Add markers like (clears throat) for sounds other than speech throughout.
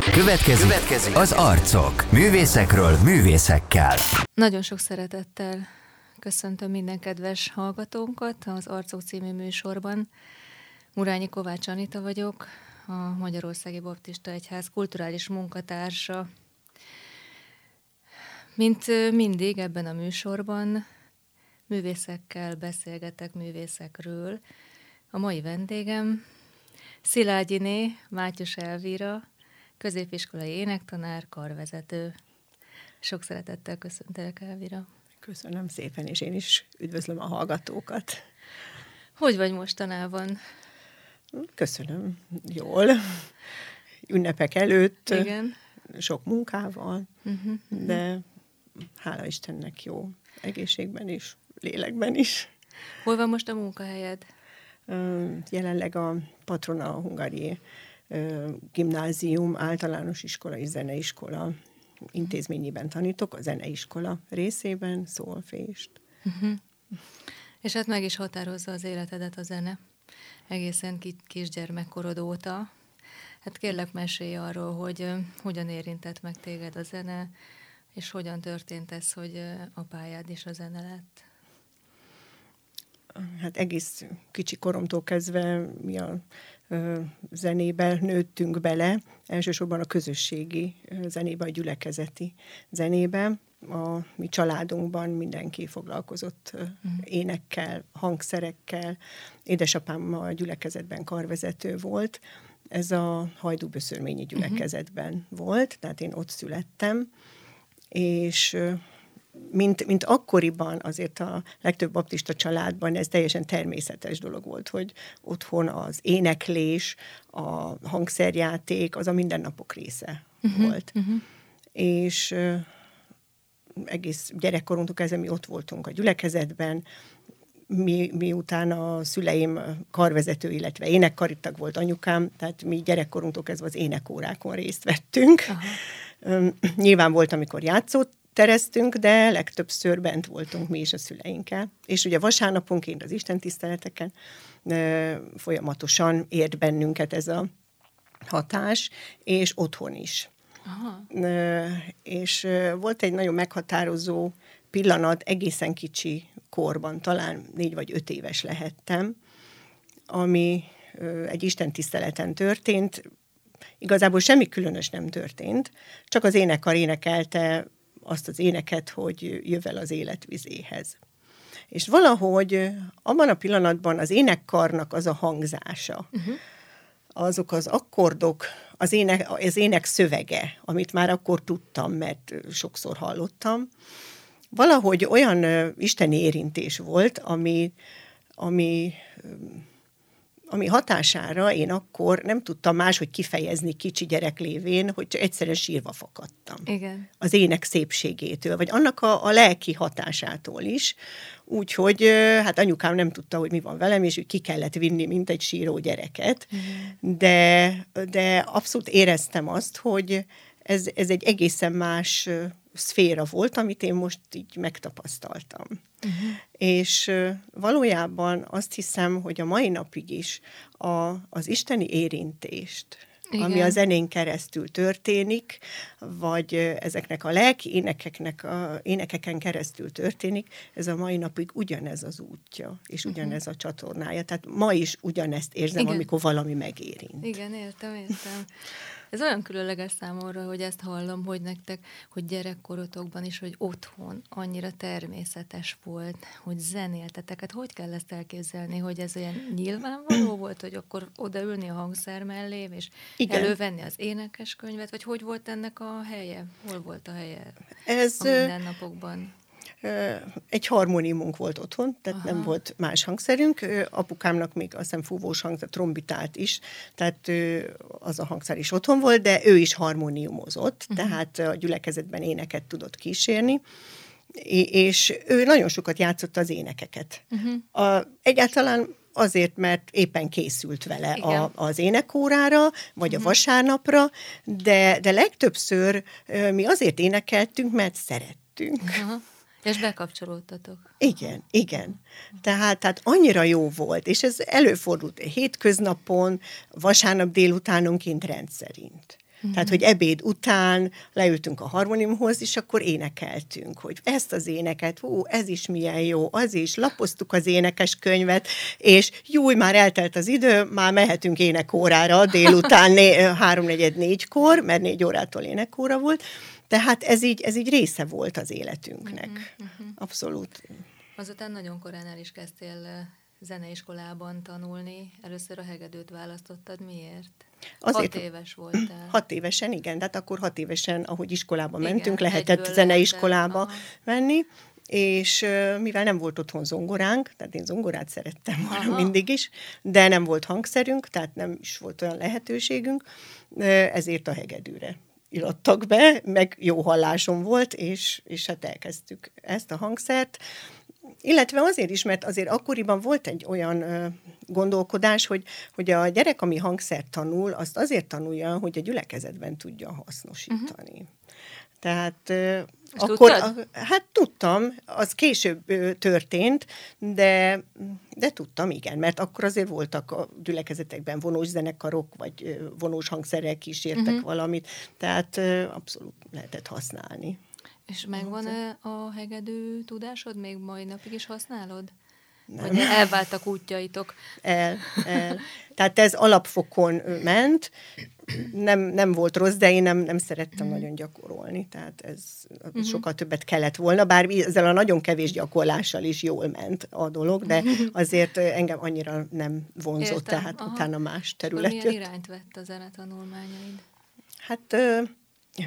Következik, Következik az arcok. Művészekről művészekkel. Nagyon sok szeretettel köszöntöm minden kedves hallgatónkat az Arcok című műsorban. Murányi Kovács Anita vagyok, a Magyarországi Baptista Egyház kulturális munkatársa. Mint mindig ebben a műsorban művészekkel beszélgetek művészekről. A mai vendégem Szilágyiné Mátyus Elvira, középiskolai énektanár, karvezető. Sok szeretettel köszöntelek, Elvira. Köszönöm szépen, és én is üdvözlöm a hallgatókat. Hogy vagy mostanában? Köszönöm, jól. Ünnepek előtt, Igen. sok munkával, uh-huh, uh-huh. de hála Istennek jó egészségben is, lélekben is. Hol van most a munkahelyed? Jelenleg a Patrona Hungári gimnázium, általános iskola és zeneiskola intézményében tanítok, a zeneiskola részében, szólfést. Uh-huh. És hát meg is határozza az életedet a zene, egészen kisgyermekkorod óta. Hát kérlek, mesélj arról, hogy hogyan érintett meg téged a zene, és hogyan történt ez, hogy a pályád is a zene lett? Hát egész kicsi koromtól kezdve mi a zenébe nőttünk bele, elsősorban a közösségi zenébe, a gyülekezeti zenébe. A mi családunkban mindenki foglalkozott uh-huh. énekkel, hangszerekkel. Édesapám a gyülekezetben karvezető volt. Ez a hajdúböszörményi mhm. gyülekezetben uh-huh. volt, tehát én ott születtem, és mint, mint akkoriban azért a legtöbb baptista családban ez teljesen természetes dolog volt, hogy otthon az éneklés, a hangszerjáték, az a mindennapok része uh-huh, volt. Uh-huh. És uh, egész gyerekkorunktól kezdve mi ott voltunk a gyülekezetben, mi, miután a szüleim karvezető, illetve énekkaritag volt anyukám, tehát mi gyerekkorunktól kezdve az énekórákon részt vettünk. Aha. Nyilván volt, amikor játszott, tereztünk, de legtöbbször bent voltunk mi is a szüleinkkel. És ugye vasárnaponként az Isten tiszteleteken folyamatosan ért bennünket ez a hatás, és otthon is. Aha. És volt egy nagyon meghatározó pillanat, egészen kicsi korban, talán négy vagy öt éves lehettem, ami egy Isten tiszteleten történt. Igazából semmi különös nem történt, csak az énekar énekelte azt az éneket, hogy jövel az életvizéhez. És valahogy abban a pillanatban az énekkarnak az a hangzása, uh-huh. azok az akkordok, az ének, az ének szövege, amit már akkor tudtam, mert sokszor hallottam, valahogy olyan isteni érintés volt, ami, ami ami hatására én akkor nem tudtam máshogy kifejezni kicsi gyerek lévén, hogy csak egyszerűen sírva fakadtam. Igen. Az ének szépségétől, vagy annak a, a lelki hatásától is. Úgyhogy hát anyukám nem tudta, hogy mi van velem, és ki kellett vinni, mint egy síró gyereket. Igen. De, de abszolút éreztem azt, hogy ez, ez egy egészen más szféra volt, amit én most így megtapasztaltam. Uh-huh. És valójában azt hiszem, hogy a mai napig is a, az isteni érintést, igen. ami a zenén keresztül történik, vagy ezeknek a lelki énekeknek a, énekeken keresztül történik, ez a mai napig ugyanez az útja, és mhm. ugyanez a csatornája. Tehát ma is ugyanezt érzem, Igen. amikor valami megérint. Igen, értem, értem. (laughs) Ez olyan különleges számomra, hogy ezt hallom, hogy nektek, hogy gyerekkorotokban is, hogy otthon annyira természetes volt, hogy zenéltetek. Hát hogy kell ezt elképzelni, hogy ez olyan nyilvánvaló volt, hogy akkor odaülni a hangszer mellé, és Igen. elővenni az énekeskönyvet, vagy hogy volt ennek a helye? Hol volt a helye ez, a mindennapokban? Egy harmóniumunk volt otthon, tehát Aha. nem volt más hangszerünk. Apukámnak még azt hiszem fúvós hangszer, trombitált is, tehát az a hangszer is otthon volt, de ő is harmóniumozott, uh-huh. tehát a gyülekezetben éneket tudott kísérni és ő nagyon sokat játszott az énekeket. Uh-huh. A, egyáltalán azért, mert éppen készült vele a, az énekórára, vagy uh-huh. a vasárnapra, de, de legtöbbször mi azért énekeltünk, mert szerettünk. Uh-huh. És bekapcsolódtatok. Igen, igen. Tehát, tehát annyira jó volt, és ez előfordult hétköznapon, vasárnap délutánonként rendszerint. Uh-huh. Tehát, hogy ebéd után leültünk a harmoniumhoz, és akkor énekeltünk, hogy ezt az éneket, ó, ez is milyen jó, az is, lapoztuk az énekes könyvet, és jó, már eltelt az idő, már mehetünk énekórára délután né- háromnegyed négykor, mert négy órától énekóra volt, tehát ez így, ez így része volt az életünknek. Uh-huh, uh-huh. Abszolút. Azután nagyon korán el is kezdtél zeneiskolában tanulni. Először a hegedűt választottad. Miért? Azért, hat éves voltál. Hat évesen, igen. Tehát akkor hat évesen, ahogy iskolába igen, mentünk, lehetett zeneiskolába lehetett. menni és mivel nem volt otthon zongoránk, tehát én zongorát szerettem volna mindig is, de nem volt hangszerünk, tehát nem is volt olyan lehetőségünk, ezért a hegedűre irattak be, meg jó hallásom volt, és, és hát elkezdtük ezt a hangszert. Illetve azért is, mert azért akkoriban volt egy olyan ö, gondolkodás, hogy, hogy a gyerek, ami hangszert tanul, azt azért tanulja, hogy a gyülekezetben tudja hasznosítani. Uh-huh. Tehát és akkor, tudtad? hát tudtam, az később történt, de, de tudtam, igen, mert akkor azért voltak a gyülekezetekben vonós zenekarok, vagy vonós hangszerek kísértek uh-huh. valamit, tehát abszolút lehetett használni. És megvan-e a hegedű tudásod? Még mai napig is használod? Nem. Vagy elváltak útjaitok? El, el. Tehát ez alapfokon ment, nem, nem volt rossz, de én nem, nem szerettem nagyon gyakorolni, tehát ez mm-hmm. sokkal többet kellett volna, bár ezzel a nagyon kevés gyakorlással is jól ment a dolog, de (laughs) azért engem annyira nem vonzott, Értem. tehát Aha. utána más terület Milyen irányt vett a zenetanulmányaid? Hát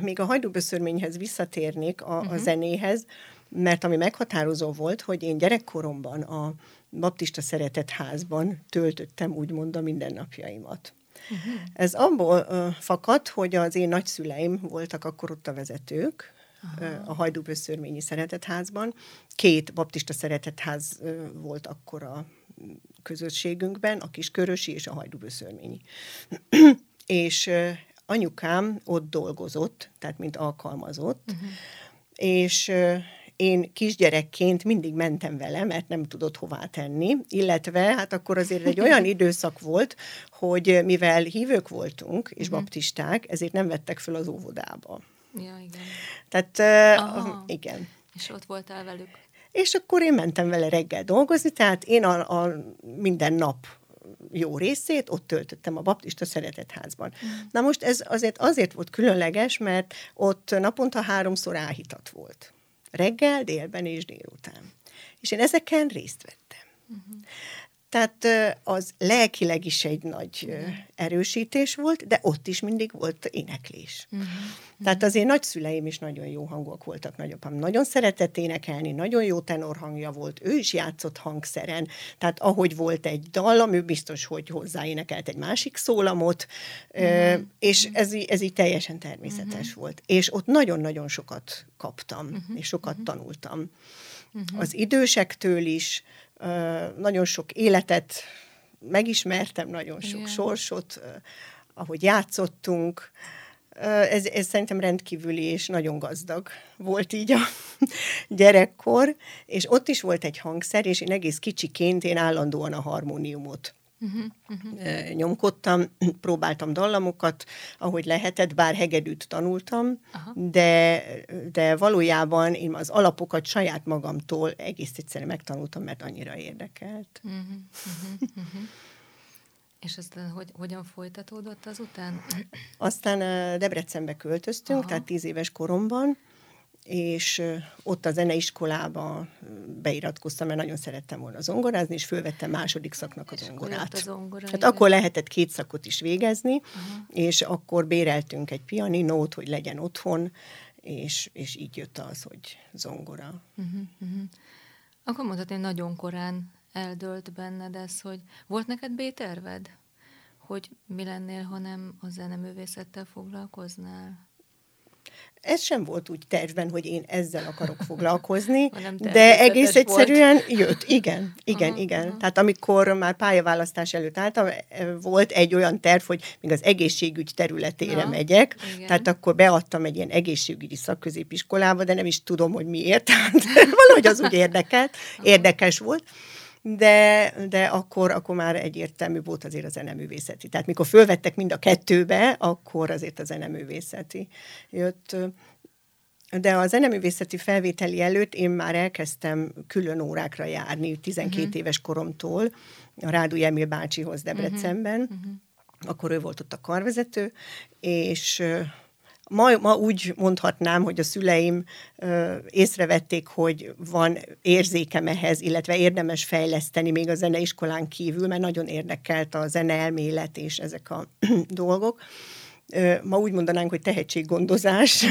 még a hajdúböszörményhez visszatérnék a, uh-huh. a mhm. zenéhez, mert ami meghatározó volt, hogy én gyerekkoromban a baptista szeretett házban töltöttem úgymond a mindennapjaimat. Uh-huh. Ez abból uh, fakad, hogy az én nagyszüleim voltak akkor ott a vezetők, uh, a Hajdúböszörményi Szeretetházban. Két baptista szeretetház volt akkor a közösségünkben, a Kiskörösi és a Hajdúböszörményi. (clears throat) és anyukám ott dolgozott, tehát mint alkalmazott, uh-huh. és én kisgyerekként mindig mentem vele, mert nem tudott hová tenni, illetve hát akkor azért egy olyan (laughs) időszak volt, hogy mivel hívők voltunk, és uh-huh. baptisták, ezért nem vettek föl az óvodába. Ja, igen. Tehát uh, igen. És ott voltál velük? És akkor én mentem vele reggel dolgozni, tehát én a, a minden nap jó részét ott töltöttem a baptista szeretetházban. Mm. Na most ez azért azért volt különleges, mert ott naponta háromszor áhítat volt. Reggel, délben és délután. És én ezeken részt vettem. Mm-hmm. Tehát az lelkileg is egy nagy uh-huh. erősítés volt, de ott is mindig volt éneklés. Uh-huh. Tehát az én nagyszüleim is nagyon jó hangok voltak, nagyapám nagyon szeretett énekelni, nagyon jó tenorhangja volt, ő is játszott hangszeren, tehát ahogy volt egy dal, ő biztos, hogy hozzáénekelt egy másik szólamot, uh-huh. és ez, ez így teljesen természetes uh-huh. volt. És ott nagyon-nagyon sokat kaptam, uh-huh. és sokat uh-huh. tanultam. Uh-huh. Az idősektől is, nagyon sok életet megismertem, nagyon sok Igen. sorsot, ahogy játszottunk. Ez, ez szerintem rendkívüli és nagyon gazdag volt így a (laughs) gyerekkor, és ott is volt egy hangszer, és én egész kicsiként én állandóan a harmóniumot uh-huh, uh-huh. nyomkodtam, (clears throat) próbáltam dallamokat, ahogy lehetett, bár hegedűt tanultam, de, de valójában én az alapokat saját magamtól egész egyszerűen megtanultam, mert annyira érdekelt. Uh-huh, uh-huh, uh-huh. És aztán hogy, hogyan folytatódott azután? Aztán Debrecenbe költöztünk, Aha. tehát tíz éves koromban, és ott a zeneiskolába beiratkoztam, mert nagyon szerettem volna zongorázni, és fölvettem második szaknak a zongorát. A zongora, hát akkor lehetett két szakot is végezni, uh-huh. és akkor béreltünk egy pianinót, hogy legyen otthon, és, és így jött az, hogy zongora. Uh-huh, uh-huh. Akkor mondhatni, nagyon korán eldölt benned ez, hogy volt neked B-terved? Hogy mi lennél, ha nem a zeneművészettel foglalkoznál? Ez sem volt úgy tervben, hogy én ezzel akarok foglalkozni, (laughs) de egész egyszerűen volt. jött. Igen, igen, aha, igen. Aha. Tehát amikor már pályaválasztás előtt álltam, e, volt egy olyan terv, hogy még az egészségügy területére Na, megyek, igen. tehát akkor beadtam egy ilyen egészségügyi szakközépiskolába, de nem is tudom, hogy miért, (laughs) tehát valahogy az úgy érdekelt, aha. érdekes volt. De, de akkor, akkor már egyértelmű volt azért a zeneművészeti. Tehát mikor fölvettek mind a kettőbe, akkor azért a zeneművészeti jött. De a zeneművészeti felvételi előtt én már elkezdtem külön órákra járni, 12 uh-huh. éves koromtól, a Rádu Emil bácsihoz Debrecenben. Uh-huh. Uh-huh. Akkor ő volt ott a karvezető, és Ma, ma úgy mondhatnám, hogy a szüleim ö, észrevették, hogy van érzékem ehhez, illetve érdemes fejleszteni még a zeneiskolán kívül, mert nagyon érdekelt a zeneelmélet és ezek a (clears throat) dolgok. Ma úgy mondanánk, hogy tehetséggondozás,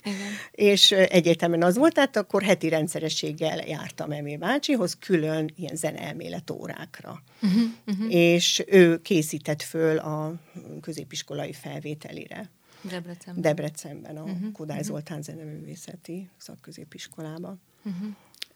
(laughs) és egyértelműen az volt, tehát akkor heti rendszerességgel jártam Emil bácsihoz külön ilyen zeneelmélet órákra. Uh-huh. Uh-huh. És ő készített föl a középiskolai felvételire. Debrecenben. Debrecenben, a uh-huh. Kodály Zoltán zeneművészeti szakközépiskolában. Uh-huh.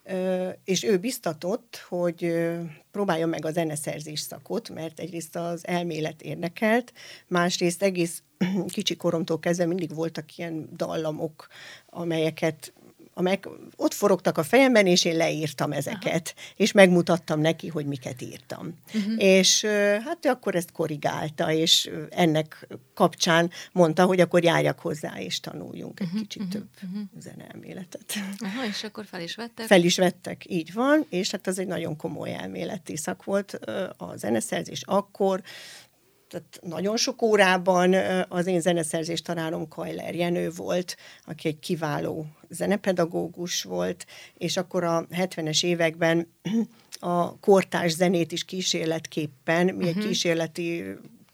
Ö, és ő biztatott, hogy próbáljon meg a zeneszerzés szakot, mert egyrészt az elmélet érdekelt, másrészt egész (clears throat) kicsi koromtól kezdve mindig voltak ilyen dallamok, amelyeket amelyek ott forogtak a fejemben, és én leírtam ezeket, Aha. és megmutattam neki, hogy miket írtam. Uh-huh. És hát ő akkor ezt korrigálta, és ennek kapcsán mondta, hogy akkor járjak hozzá, és tanuljunk egy uh-huh. kicsit uh-huh. több uh-huh. zeneelméletet. Aha, és akkor fel is vettek? Fel is vettek, így van, és hát az egy nagyon komoly elméleti szak volt a zeneszerzés akkor, tehát nagyon sok órában az én zeneszerzés tanárom Kajler Jenő volt, aki egy kiváló zenepedagógus volt, és akkor a 70-es években a kortárs zenét is kísérletképpen, mi uh-huh. egy mhm. kísérleti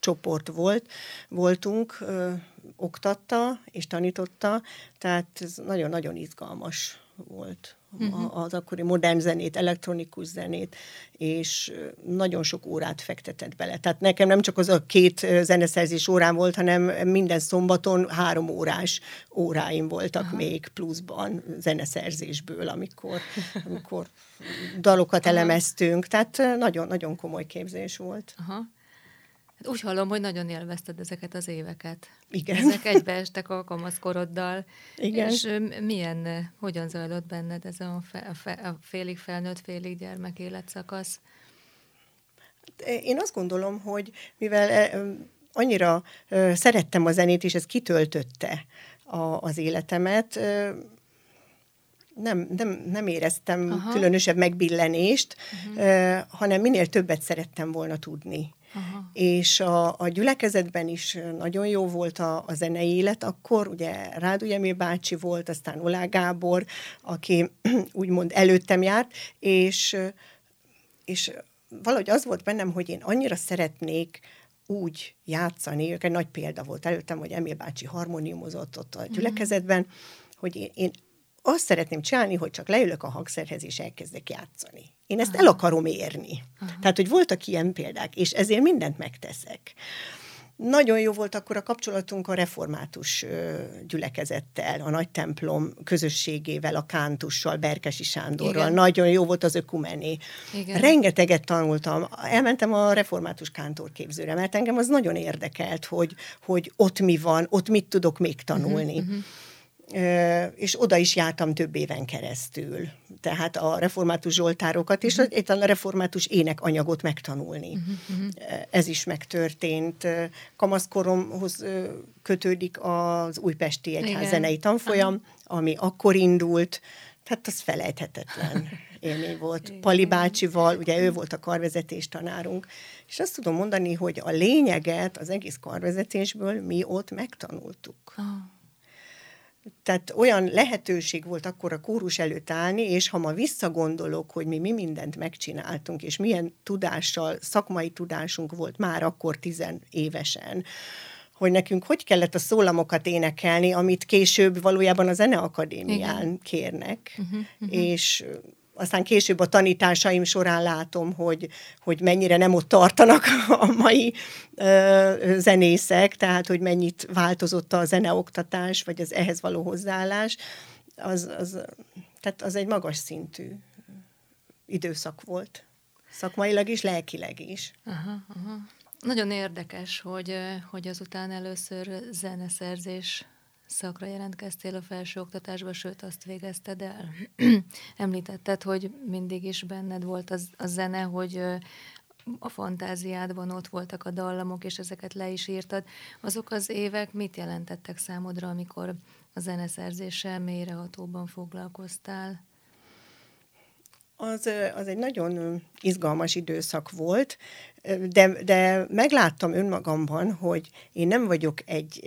csoport volt, voltunk, ö, oktatta és tanította, tehát ez nagyon-nagyon izgalmas volt uh-huh. az akkori modern zenét, elektronikus zenét, és nagyon sok órát fektetett bele. Tehát nekem nem csak az a két zeneszerzés órám volt, hanem minden szombaton három órás óráim voltak Aha. még pluszban zeneszerzésből, amikor, amikor dalokat Aha. elemeztünk. Tehát nagyon-nagyon komoly képzés volt. Aha. Hát úgy hallom, hogy nagyon élvezted ezeket az éveket. Igen. Ezek egybeestek a kamaszkoroddal. Igen. És milyen, hogyan zajlott benned ez a, fe, a, fe, a félig felnőtt, félig gyermek életszakasz? Én azt gondolom, hogy mivel annyira szerettem a zenét, és ez kitöltötte a, az életemet, nem, nem, nem éreztem Aha. különösebb megbillenést, uh-huh. hanem minél többet szerettem volna tudni Aha. És a, a gyülekezetben is nagyon jó volt a, a zenei élet, akkor ugye Rádu Emil bácsi volt, aztán Olá Gábor, aki (clears throat) úgymond előttem járt, és, és valahogy az volt bennem, hogy én annyira szeretnék úgy játszani, ők egy nagy példa volt előttem, hogy Emil bácsi harmoniumozott ott a mhm. gyülekezetben, hogy én, én azt szeretném csinálni, hogy csak leülök a hangszerhez, és elkezdek játszani. Én ezt Aha. el akarom érni. Aha. Tehát, hogy voltak ilyen példák, és ezért mindent megteszek. Nagyon jó volt akkor a kapcsolatunk a református gyülekezettel, a nagy templom közösségével, a kántussal, Berkesi Sándorral. Igen. Nagyon jó volt az ökumené. Igen. Rengeteget tanultam. Elmentem a református kántorképzőre, mert engem az nagyon érdekelt, hogy, hogy ott mi van, ott mit tudok még tanulni. Uh-huh, uh-huh és oda is jártam több éven keresztül. Tehát a református zsoltárokat és uh-huh. a református énekanyagot megtanulni. Uh-huh. Ez is megtörtént. Kamaszkoromhoz kötődik az újpesti egyház zenei tanfolyam, uh-huh. ami akkor indult, tehát az felejthetetlen (laughs) élmény volt. Igen. Pali bácsival, ugye ő volt a karvezetés tanárunk, és azt tudom mondani, hogy a lényeget az egész karvezetésből mi ott megtanultuk. Uh-huh tehát olyan lehetőség volt akkor a kórus előtt állni, és ha ma visszagondolok, hogy mi, mi mindent megcsináltunk, és milyen tudással, szakmai tudásunk volt már akkor tizenévesen, hogy nekünk hogy kellett a szólamokat énekelni, amit később valójában a Zeneakadémián Igen. kérnek, uh-huh, uh-huh. és aztán később a tanításaim során látom, hogy, hogy mennyire nem ott tartanak a mai ö, zenészek, tehát hogy mennyit változott a zeneoktatás, vagy az ehhez való hozzáállás, az, az, tehát az egy magas szintű időszak volt. Szakmailag is, lelkileg is. Aha, aha. Nagyon érdekes, hogy, hogy azután először zeneszerzés szakra jelentkeztél a felsőoktatásba, sőt azt végezted el. (clears throat) Említetted, hogy mindig is benned volt az, a zene, hogy a fantáziádban ott voltak a dallamok, és ezeket le is írtad. Azok az évek mit jelentettek számodra, amikor a zeneszerzéssel mélyrehatóban foglalkoztál? Az, az egy nagyon izgalmas időszak volt, de, de megláttam önmagamban, hogy én nem vagyok egy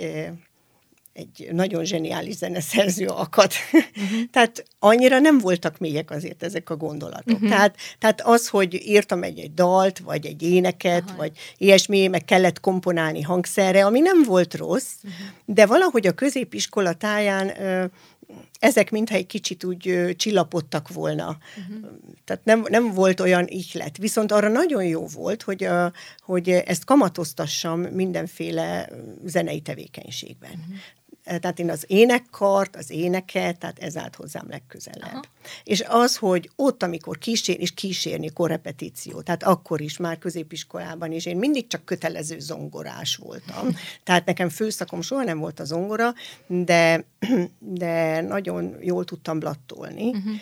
egy nagyon zseniális zeneszerző akad. Uh-huh. (laughs) tehát annyira nem voltak mélyek azért ezek a gondolatok. Uh-huh. Tehát, tehát az, hogy írtam egy, egy dalt, vagy egy éneket, Aha. vagy ilyesmi, meg kellett komponálni hangszerre, ami nem volt rossz, uh-huh. de valahogy a középiskola táján ezek mintha egy kicsit úgy ö, csillapodtak volna. Uh-huh. Tehát nem, nem volt olyan ihlet. Viszont arra nagyon jó volt, hogy, a, hogy ezt kamatoztassam mindenféle zenei tevékenységben. Uh-huh tehát én az énekkart, az éneket, tehát ez állt hozzám legközelebb. Aha. És az, hogy ott, amikor kísér, és kísérni korrepetíció, tehát akkor is, már középiskolában is, én mindig csak kötelező zongorás voltam. (laughs) tehát nekem főszakom soha nem volt a zongora, de, (clears throat) de nagyon jól tudtam blattolni. Uh-huh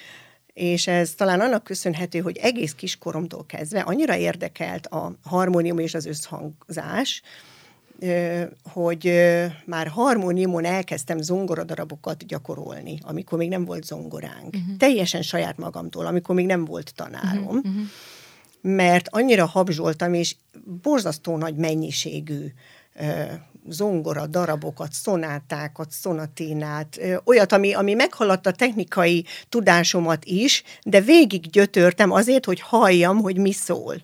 és ez talán annak köszönhető, hogy egész kiskoromtól kezdve annyira érdekelt a harmónium és az összhangzás, hogy már harmóniumon elkezdtem zongoradarabokat gyakorolni, amikor még nem volt zongoránk. Uh-huh. Teljesen saját magamtól, amikor még nem volt tanárom. Uh-huh. Mert annyira habzsoltam, és borzasztó nagy mennyiségű zongora darabokat, szonátákat, szonaténát, olyat, ami, ami meghaladta a technikai tudásomat is, de végig gyötörtem azért, hogy halljam, hogy mi szól.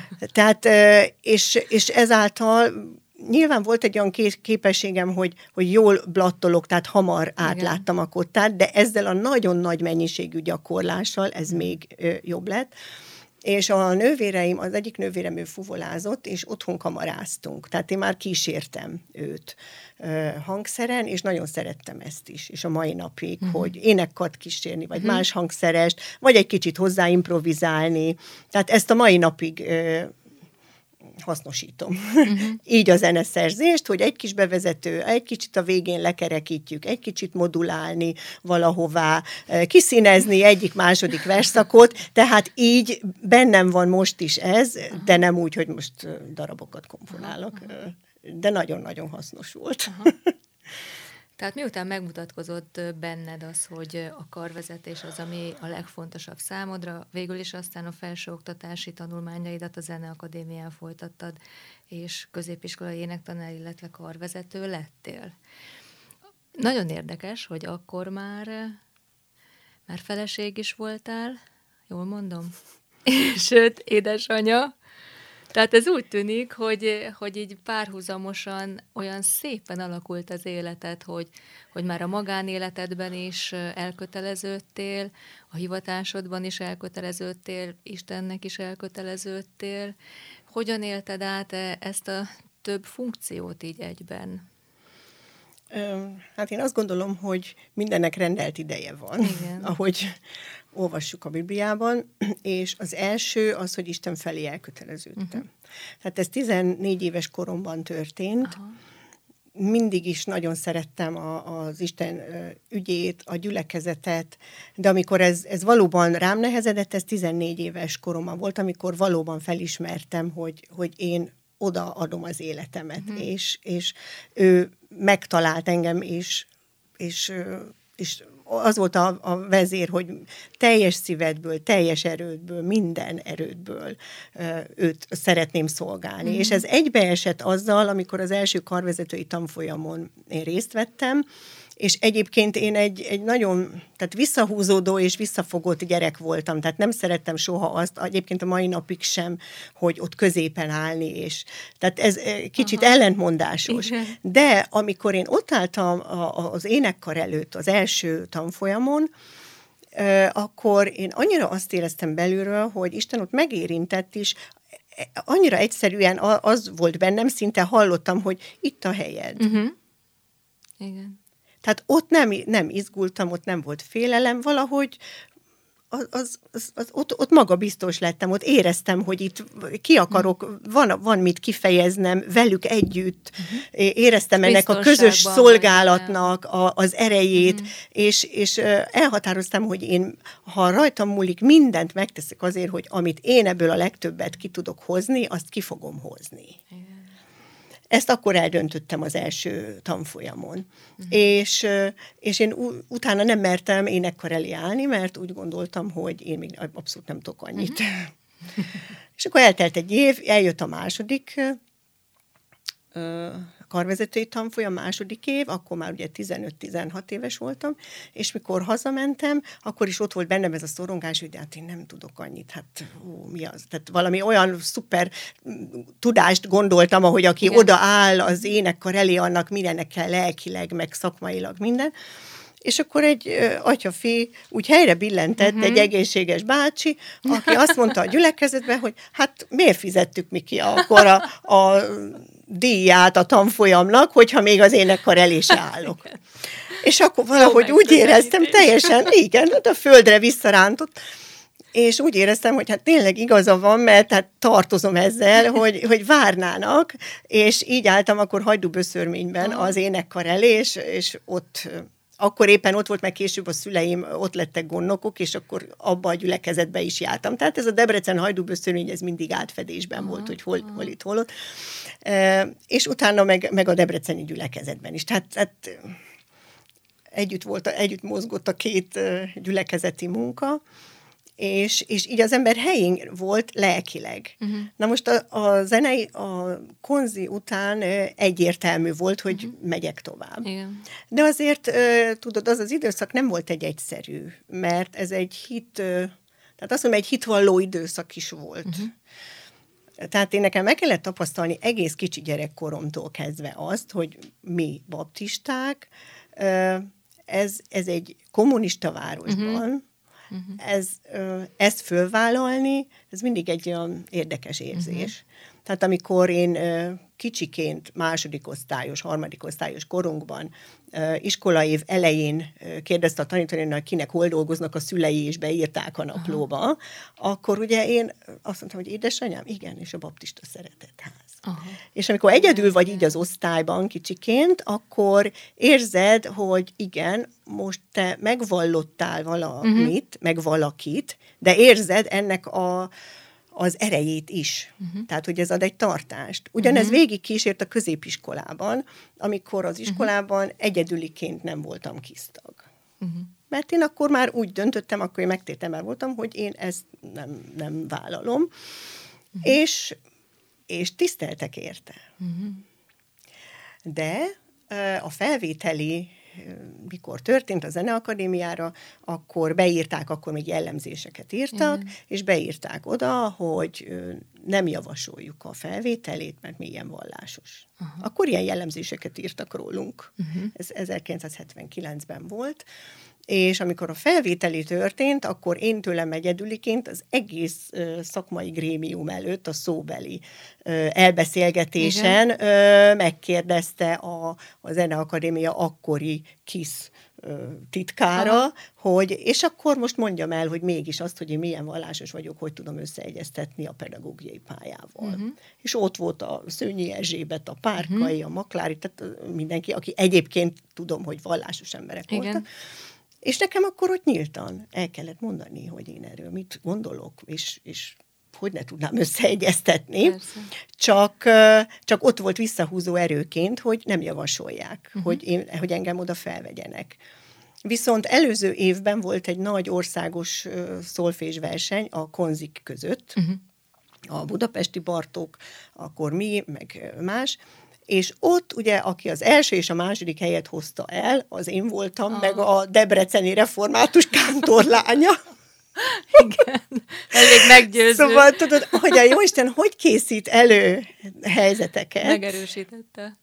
(laughs) Tehát, és, és ezáltal nyilván volt egy olyan képességem, hogy, hogy jól blattolok, tehát hamar átláttam Igen. a kottát, de ezzel a nagyon nagy mennyiségű gyakorlással ez még jobb lett. És a nővéreim, az egyik nővérem ő fuvolázott, és otthon kamaráztunk. Tehát én már kísértem őt ö, hangszeren, és nagyon szerettem ezt is, és a mai napig, uh-huh. hogy énekkart kísérni, vagy uh-huh. más hangszerest, vagy egy kicsit hozzáimprovizálni. Tehát ezt a mai napig ö, hasznosítom. Uh-huh. (laughs) Így a zeneszerzést, hogy egy kis bevezető, egy kicsit a végén lekerekítjük, egy kicsit modulálni valahová, eh, kiszínezni egyik-második verszakot, tehát így bennem van most is ez, uh-huh. de nem úgy, hogy most eh, darabokat komponálok, uh-huh. de nagyon-nagyon hasznos volt. Uh-huh. Tehát miután megmutatkozott benned az, hogy a karvezetés az, ami a legfontosabb számodra, végül is aztán a felsőoktatási tanulmányaidat a Zeneakadémián folytattad, és középiskolai énektanár, illetve karvezető lettél. Nagyon érdekes, hogy akkor már, már feleség is voltál, jól mondom? (laughs) Sőt, édesanya, tehát ez úgy tűnik, hogy, hogy így párhuzamosan olyan szépen alakult az életed, hogy, hogy már a magánéletedben is elköteleződtél, a hivatásodban is elköteleződtél, Istennek is elköteleződtél. Hogyan élted át e, ezt a több funkciót így egyben? Hát én azt gondolom, hogy mindennek rendelt ideje van, Igen. ahogy olvassuk a Bibliában, (clears throat) és az első az, hogy Isten felé elköteleződtem. Uh-huh. Tehát ez 14 éves koromban történt, Aha. mindig is nagyon szerettem a, az Isten ügyét, a gyülekezetet, de amikor ez, ez valóban rám nehezedett, ez 14 éves koromban volt, amikor valóban felismertem, hogy, hogy én odaadom az életemet, uh-huh. és, és ő megtalált engem, és, és, és az volt a, a vezér, hogy teljes szívedből, teljes erődből, minden erődből őt szeretném szolgálni. Mm-hmm. És ez egybeesett azzal, amikor az első karvezetői tanfolyamon én részt vettem, és egyébként én egy, egy nagyon, tehát visszahúzódó és visszafogott gyerek voltam, tehát nem szerettem soha azt, egyébként a mai napig sem, hogy ott középen állni, és tehát ez eh, kicsit Aha. ellentmondásos. Igen. De amikor én ott álltam az énekkar előtt az első tanfolyamon, eh, akkor én annyira azt éreztem belülről, hogy Isten ott megérintett is, eh, annyira egyszerűen az volt bennem, szinte hallottam, hogy itt a helyed. Uh-huh. Igen. Tehát ott nem, nem izgultam, ott nem volt félelem, valahogy az, az, az, az ott, ott magabiztos lettem, ott éreztem, hogy itt ki akarok, van, van mit kifejeznem velük együtt, uh-huh. éreztem ennek a közös szolgálatnak a, az erejét, uh-huh. és, és elhatároztam, hogy én, ha rajtam múlik, mindent megteszek azért, hogy amit én ebből a legtöbbet ki tudok hozni, azt ki fogom hozni. Igen. Ezt akkor eldöntöttem az első tanfolyamon. Uh-huh. És, és én utána nem mertem énekkar elé állni, mert úgy gondoltam, hogy én még abszolút nem tudok annyit. Uh-huh. (laughs) és akkor eltelt egy év, eljött a második karvezetői tanfolyam második év, akkor már ugye 15-16 éves voltam, és mikor hazamentem, akkor is ott volt bennem ez a szorongás, hogy hát én nem tudok annyit, hát ó, mi az? Tehát valami olyan szuper tudást gondoltam, ahogy aki Igen. odaáll az énekkar elé, annak mindennek kell lelkileg, meg szakmailag minden. És akkor egy ö, atyafi úgy helyre billentett uh-huh. egy egészséges bácsi, aki azt mondta a gyülekezetben, hogy hát miért fizettük mi ki akkor a, a díját a tanfolyamnak, hogyha még az énekkar elé se állok. (laughs) És akkor valahogy úgy éreztem teljesen, igen, hát a földre visszarántott, és úgy éreztem, hogy hát tényleg igaza van, mert hát tartozom ezzel, (laughs) hogy, hogy várnának, és így álltam akkor hajdúböszörményben az énekkar elé, és, és ott akkor éppen ott volt, meg később a szüleim ott lettek gondnokok, és akkor abba a gyülekezetbe is jártam. Tehát ez a Debrecen hajdúböszörmény, ez mindig átfedésben uh-huh. volt, hogy hol, hol itt, hol ott. E, és utána meg, meg a debreceni gyülekezetben is. Tehát, tehát együtt, volt, együtt mozgott a két gyülekezeti munka, és, és így az ember helyén volt lelkileg. Uh-huh. Na most a, a zenei, a konzi után egyértelmű volt, hogy uh-huh. megyek tovább. Igen. De azért, tudod, az az időszak nem volt egy egyszerű, mert ez egy hit, tehát azt mondom, egy hitvalló időszak is volt. Uh-huh. Tehát én nekem meg kellett tapasztalni egész kicsi gyerekkoromtól kezdve azt, hogy mi baptisták, ez, ez egy kommunista városban, uh-huh uh-huh. ez, ezt fölvállalni, ez mindig egy olyan érdekes érzés. Uh-huh. Tehát amikor én kicsiként, második osztályos, harmadik osztályos korunkban, iskolaév elején kérdezte a tanítónőn, kinek hol dolgoznak a szülei, és beírták a naplóba, Aha. akkor ugye én azt mondtam, hogy édesanyám, igen, és a baptista szeretetház. Aha. És amikor egyedül vagy így az osztályban kicsiként, akkor érzed, hogy igen, most te megvallottál valamit, uh-huh. meg valakit, de érzed ennek a az erejét is. Uh-huh. Tehát, hogy ez ad egy tartást. Ugyanez uh-huh. végig kísért a középiskolában, amikor az iskolában uh-huh. egyedüliként nem voltam kisztag. Uh-huh. Mert én akkor már úgy döntöttem, akkor én megtértem már voltam, hogy én ezt nem, nem vállalom. Uh-huh. És, és tiszteltek érte. Uh-huh. De a felvételi mikor történt a Zeneakadémiára, akkor beírták, akkor még jellemzéseket írtak, Igen. és beírták oda, hogy nem javasoljuk a felvételét, mert milyen vallásos. Aha. Akkor ilyen jellemzéseket írtak rólunk. Uh-huh. Ez 1979-ben volt és amikor a felvételi történt, akkor én tőlem egyedüliként az egész szakmai grémium előtt a szóbeli elbeszélgetésen ö, megkérdezte a, a Zeneakadémia akkori KISZ titkára, Aha. hogy és akkor most mondjam el, hogy mégis azt, hogy én milyen vallásos vagyok, hogy tudom összeegyeztetni a pedagógiai pályával. Uh-huh. És ott volt a Szőnyi Erzsébet, a Párkai, uh-huh. a Maklári, tehát mindenki, aki egyébként tudom, hogy vallásos emberek Igen. voltak. És nekem akkor ott nyíltan el kellett mondani, hogy én erről mit gondolok, és, és hogy ne tudnám összeegyeztetni. Csak, csak ott volt visszahúzó erőként, hogy nem javasolják, uh-huh. hogy, én, hogy engem oda felvegyenek. Viszont előző évben volt egy nagy országos szolfés verseny a konzik között, uh-huh. a budapesti Bartók, akkor mi, meg más, és ott ugye, aki az első és a második helyet hozta el, az én voltam, ah. meg a Debreceni református kántorlánya. (laughs) Igen, elég meggyőző. Szóval tudod, hogy a Jóisten hogy készít elő helyzeteket. Megerősítette.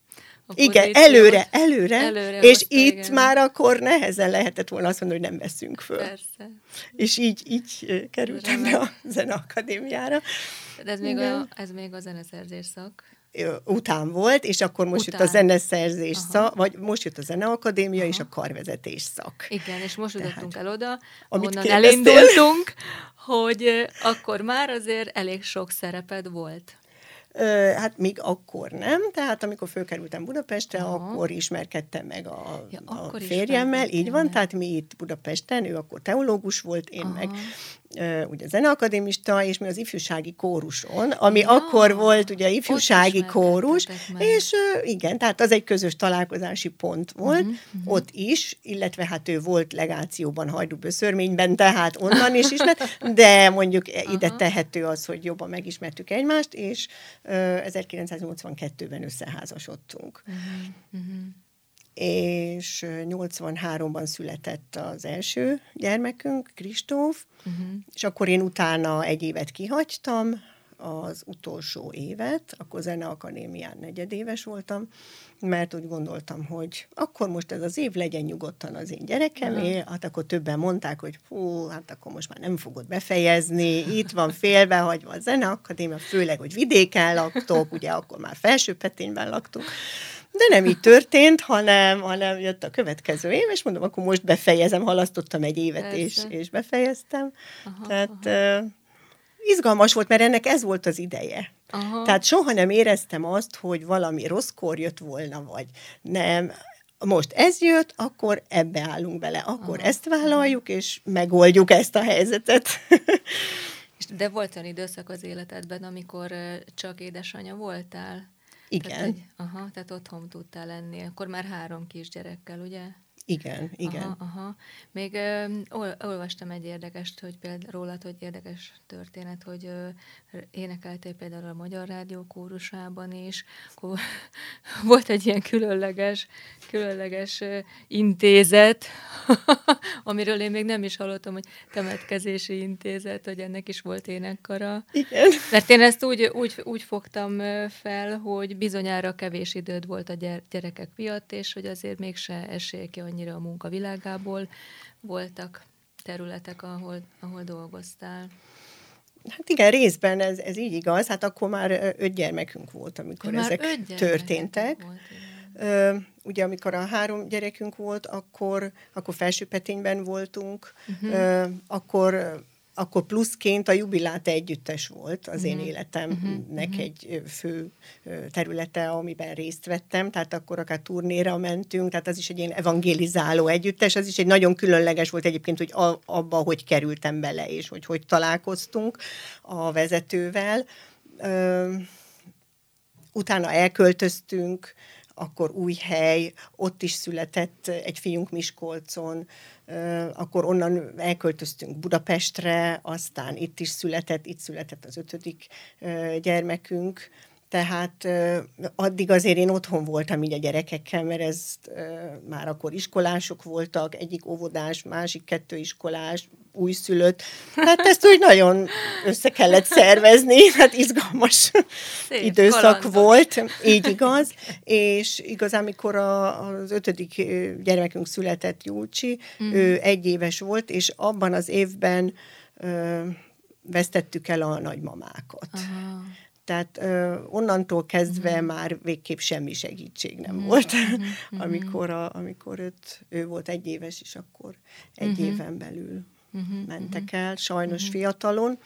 Igen, előre, előre, előre és hozta, itt igen. már akkor nehezen lehetett volna azt mondani, hogy nem veszünk föl. Persze. És így, így kerültem be a Zeneakadémiára. De ez még, a, ez még a zeneszerzés szak. Után volt, és akkor most után. jött a zeneszerzés szak, vagy most jött a zeneakadémia Aha. és a karvezetés szak. Igen, és most jutottunk el oda, amit onnan elindultunk, hogy akkor már azért elég sok szereped volt. Hát még akkor nem, tehát amikor fölkerültem Budapestre, Aha. akkor ismerkedtem meg a, ja, a férjemmel, így van, tehát mi itt Budapesten, ő akkor teológus volt, én Aha. meg ugye zeneakadémista, és mi az ifjúsági kóruson, ami ja, akkor volt ugye ifjúsági kórus, és igen, tehát az egy közös találkozási pont volt, uh-huh, uh-huh. ott is, illetve hát ő volt legációban Hajdúböszörményben, tehát onnan is ismert, de mondjuk uh-huh. ide tehető az, hogy jobban megismertük egymást, és uh, 1982-ben összeházasodtunk. Uh-huh, uh-huh és 83-ban született az első gyermekünk, Kristóf, uh-huh. és akkor én utána egy évet kihagytam, az utolsó évet, akkor Zeneakadémián negyedéves voltam, mert úgy gondoltam, hogy akkor most ez az év legyen nyugodtan az én gyerekemé, uh-huh. hát akkor többen mondták, hogy hú, hát akkor most már nem fogod befejezni, itt van félbehagyva a Zeneakadémia, főleg, hogy vidéken laktok, ugye akkor már felsőpetényben laktunk, de nem így történt, hanem, hanem jött a következő év, és mondom, akkor most befejezem, halasztottam egy évet, és, és befejeztem. Aha, Tehát aha. Uh, izgalmas volt, mert ennek ez volt az ideje. Aha. Tehát soha nem éreztem azt, hogy valami rosszkor jött volna, vagy nem. Most ez jött, akkor ebbe állunk bele, akkor Aha. ezt vállaljuk, és megoldjuk ezt a helyzetet. De volt olyan időszak az életedben, amikor csak édesanyja voltál? Igen. Tehát, egy, aha, tehát otthon tudtál lenni. Akkor már három kisgyerekkel, ugye? Igen, igen. Aha, aha. Még ö, ol, olvastam egy érdekest, hogy például rólad, hogy érdekes történet, hogy ö, énekeltél például a Magyar Rádió kórusában is, akkor (laughs) volt egy ilyen különleges, különleges ö, intézet, (laughs) amiről én még nem is hallottam, hogy temetkezési intézet, hogy ennek is volt énekkara. Igen. Mert én ezt úgy, úgy, úgy fogtam fel, hogy bizonyára kevés időd volt a gyerekek miatt, és hogy azért mégse esély ki annyira a munkavilágából. Voltak területek, ahol, ahol dolgoztál. Hát igen, részben ez, ez így igaz. Hát akkor már öt gyermekünk volt, amikor ja, ezek történtek. Volt, Ö, ugye amikor a három gyerekünk volt, akkor, akkor felsőpetényben voltunk, uh-huh. Ö, akkor akkor pluszként a jubilát együttes volt az én uh-huh. életemnek uh-huh. egy fő területe, amiben részt vettem, tehát akkor akár turnéra mentünk, tehát az is egy ilyen evangélizáló együttes, az is egy nagyon különleges volt egyébként, hogy a, abba, hogy kerültem bele, és hogy hogy találkoztunk a vezetővel. Ö, utána elköltöztünk, akkor új hely, ott is született egy fiunk Miskolcon, akkor onnan elköltöztünk Budapestre, aztán itt is született, itt született az ötödik gyermekünk, tehát addig azért én otthon voltam így a gyerekekkel, mert ez már akkor iskolások voltak, egyik óvodás, másik kettő iskolás, újszülött. Hát ezt úgy nagyon össze kellett szervezni, hát izgalmas Szép, időszak kalandok. volt, így igaz. És igazán, amikor a, az ötödik gyermekünk született, Júlcsi, mm. ő egy éves volt, és abban az évben ö, vesztettük el a nagymamákat. Aha. Tehát ö, onnantól kezdve uh-huh. már végképp semmi segítség nem uh-huh. volt. Uh-huh. (laughs) amikor, a, amikor őt, ő volt egy éves, és akkor egy uh-huh. éven belül uh-huh. mentek uh-huh. el, sajnos uh-huh. fiatalon,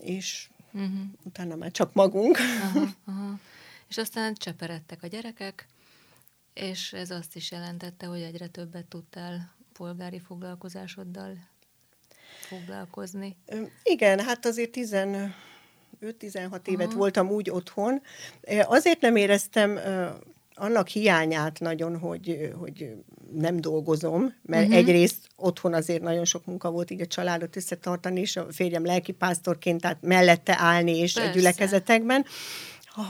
és uh-huh. utána már csak magunk. Uh-huh. (laughs) Uh-huh. És aztán cseperedtek a gyerekek, és ez azt is jelentette, hogy egyre többet tudtál polgári foglalkozásoddal foglalkozni. Igen, hát azért tizen 5-16 évet Aha. voltam úgy otthon. Azért nem éreztem annak hiányát nagyon, hogy, hogy nem dolgozom, mert uh-huh. egyrészt otthon azért nagyon sok munka volt így a családot összetartani, és a férjem lelkipásztorként, tehát mellette állni és Persze. a gyülekezetekben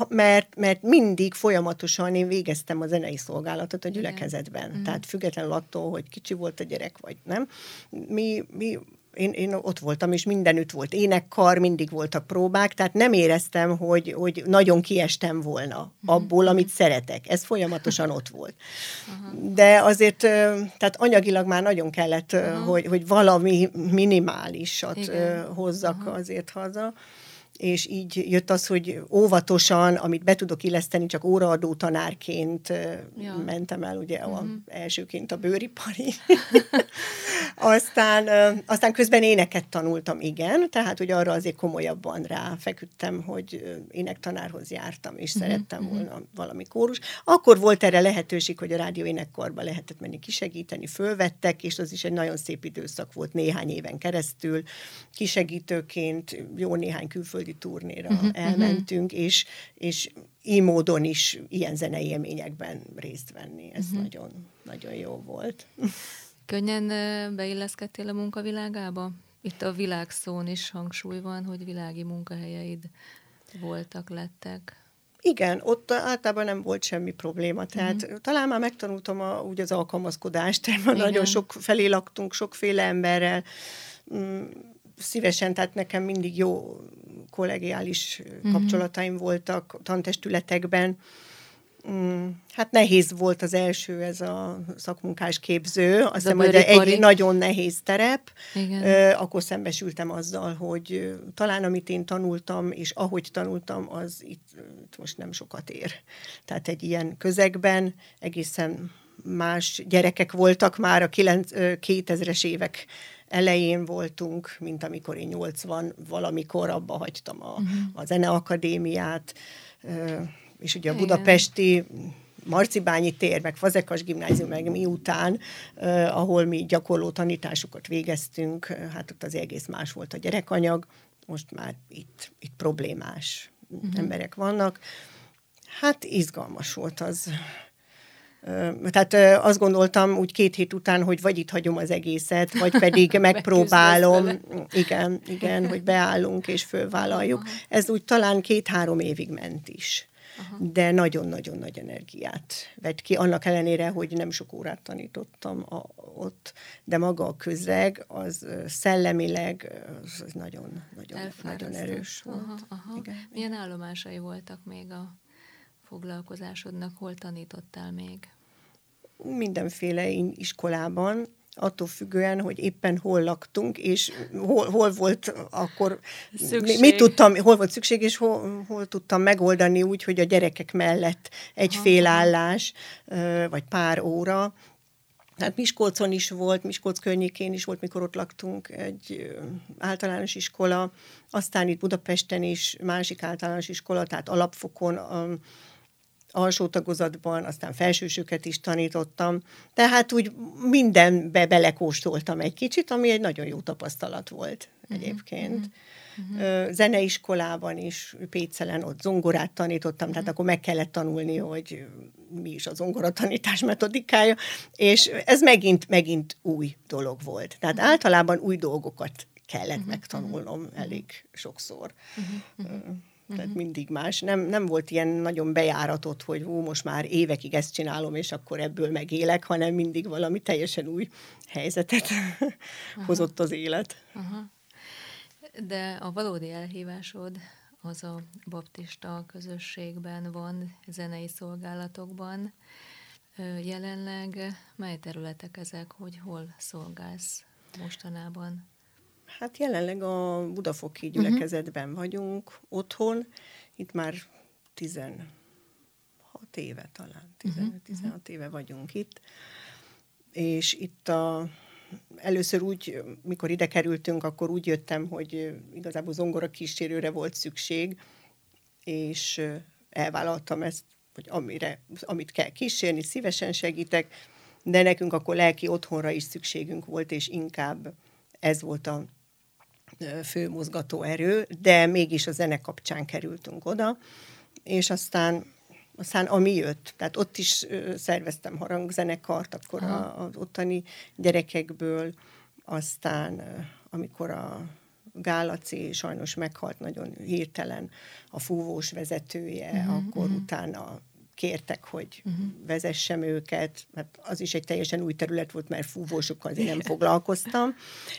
mert, mert mindig folyamatosan én végeztem a zenei szolgálatot a gyülekezetben. Igen. Tehát függetlenül attól, hogy kicsi volt a gyerek, vagy nem. Mi, mi én, én ott voltam, és mindenütt volt énekkar, mindig voltak próbák, tehát nem éreztem, hogy, hogy nagyon kiestem volna abból, amit szeretek. Ez folyamatosan ott volt. De azért, tehát anyagilag már nagyon kellett, hogy, hogy valami minimálisat Igen. hozzak azért haza és így jött az, hogy óvatosan, amit be tudok illeszteni, csak óraadó tanárként ja. mentem el, ugye uh-huh. a, mhm. elsőként a bőripari. (laughs) aztán, aztán közben éneket tanultam, igen, tehát hogy arra azért komolyabban ráfeküdtem, hogy énektanárhoz jártam, és uh-huh. szerettem uh-huh. volna valami kórus. Akkor volt erre lehetőség, hogy a rádió énekkarba lehetett menni kisegíteni, fölvettek, és az is egy nagyon szép időszak volt néhány éven keresztül. Kisegítőként jó néhány külföldi külföldi turnéra uh-huh, elmentünk, uh-huh. és, és így módon is ilyen zenei élményekben részt venni. Ez uh-huh. nagyon, nagyon jó volt. Könnyen beilleszkedtél a munkavilágába? Itt a világszón is hangsúly van, hogy világi munkahelyeid voltak, lettek. Igen, ott általában nem volt semmi probléma. Tehát uh-huh. talán már megtanultam a, úgy az alkalmazkodást, (laughs) mert nagyon sok felé laktunk, sokféle emberrel. Szívesen, tehát nekem mindig jó kollegiális uh-huh. kapcsolataim voltak tantestületekben. Mm, hát nehéz volt az első, ez a szakmunkás képző, azt hiszem, hogy egy nagyon nehéz terep. Igen. Akkor szembesültem azzal, hogy talán amit én tanultam, és ahogy tanultam, az itt, itt most nem sokat ér. Tehát egy ilyen közegben egészen más gyerekek voltak már a 2000-es évek elején voltunk, mint amikor én 80 valamikor abba hagytam a, uh-huh. a zeneakadémiát, és ugye a budapesti Marcibányi tér, meg Fazekas gimnázium, meg miután, uh, ahol mi gyakorló tanításokat végeztünk, hát ott az egész más volt a gyerekanyag, most már itt, itt problémás uh-huh. emberek vannak. Hát izgalmas volt az, tehát azt gondoltam úgy két hét után, hogy vagy itt hagyom az egészet, vagy pedig (laughs) megpróbálom, igen, igen, hogy beállunk és fölvállaljuk. Aha. Ez úgy talán két-három évig ment is. Aha. De nagyon-nagyon nagy energiát vett ki, annak ellenére, hogy nem sok órát tanítottam a, ott, de maga a közeg, az szellemileg az nagyon, nagyon, nagyon erős volt. Aha, aha. Igen. Milyen állomásai voltak még a foglalkozásodnak, hol tanítottál még? Mindenféle iskolában, attól függően, hogy éppen hol laktunk, és hol, hol volt akkor, szükség. mit tudtam, hol volt szükség, és hol, hol tudtam megoldani úgy, hogy a gyerekek mellett egy félállás, vagy pár óra. Tehát Miskolcon is volt, Miskolc környékén is volt, mikor ott laktunk, egy általános iskola, aztán itt Budapesten is másik általános iskola, tehát alapfokon, alsó tagozatban, aztán felsősöket is tanítottam, tehát úgy mindenbe belekóstoltam egy kicsit, ami egy nagyon jó tapasztalat volt uh-huh, egyébként. Uh-huh. Zeneiskolában is, Pécelen ott zongorát tanítottam, uh-huh. tehát akkor meg kellett tanulni, hogy mi is a zongoratanítás metodikája, és ez megint, megint új dolog volt. Tehát uh-huh. általában új dolgokat kellett uh-huh. megtanulnom elég sokszor. Uh-huh. Uh-huh. Tehát uh-huh. mindig más. Nem, nem volt ilyen nagyon bejáratott, hogy hú, most már évekig ezt csinálom, és akkor ebből megélek, hanem mindig valami teljesen új helyzetet uh-huh. hozott az élet. Uh-huh. De a valódi elhívásod az a baptista közösségben van, zenei szolgálatokban. Jelenleg mely területek ezek, hogy hol szolgálsz mostanában? Hát jelenleg a Budafoki mhm. gyülekezetben uh-huh. vagyunk otthon, itt már 16 éve talán, 15, uh-huh. 16 éve vagyunk itt, és itt a, először úgy, mikor ide kerültünk, akkor úgy jöttem, hogy igazából zongora kísérőre volt szükség, és elvállaltam ezt, hogy amire, amit kell kísérni, szívesen segítek, de nekünk akkor lelki otthonra is szükségünk volt, és inkább ez volt a fő mozgató erő, de mégis a zene kapcsán kerültünk oda, és aztán aztán ami jött, tehát ott is szerveztem harangzenekart, akkor a, az ottani gyerekekből, aztán amikor a Gálaci sajnos meghalt nagyon hirtelen a fúvós vezetője, uh-huh, akkor uh-huh. utána kértek, hogy uh-huh. vezessem őket, mert az is egy teljesen új terület volt, mert fúvósokkal azért nem foglalkoztam.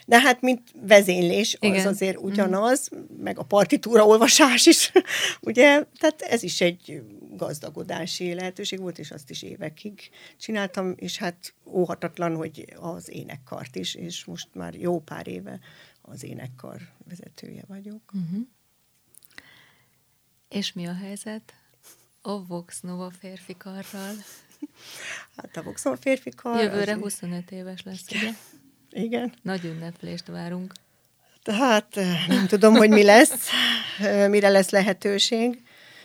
De hát, mint vezénylés, az Igen. azért ugyanaz, uh-huh. meg a partitúra olvasás is, (laughs) ugye, tehát ez is egy gazdagodási lehetőség volt, és azt is évekig csináltam, és hát óhatatlan, hogy az énekkart is, és most már jó pár éve az énekkar vezetője vagyok. Uh-huh. És mi a helyzet a Vox Nova férfi karral? Hát a Vox Nova férfi kar... Jövőre az... 25 éves lesz, ugye? Igen. Nagy ünneplést várunk. Tehát nem tudom, hogy mi lesz, mire lesz lehetőség.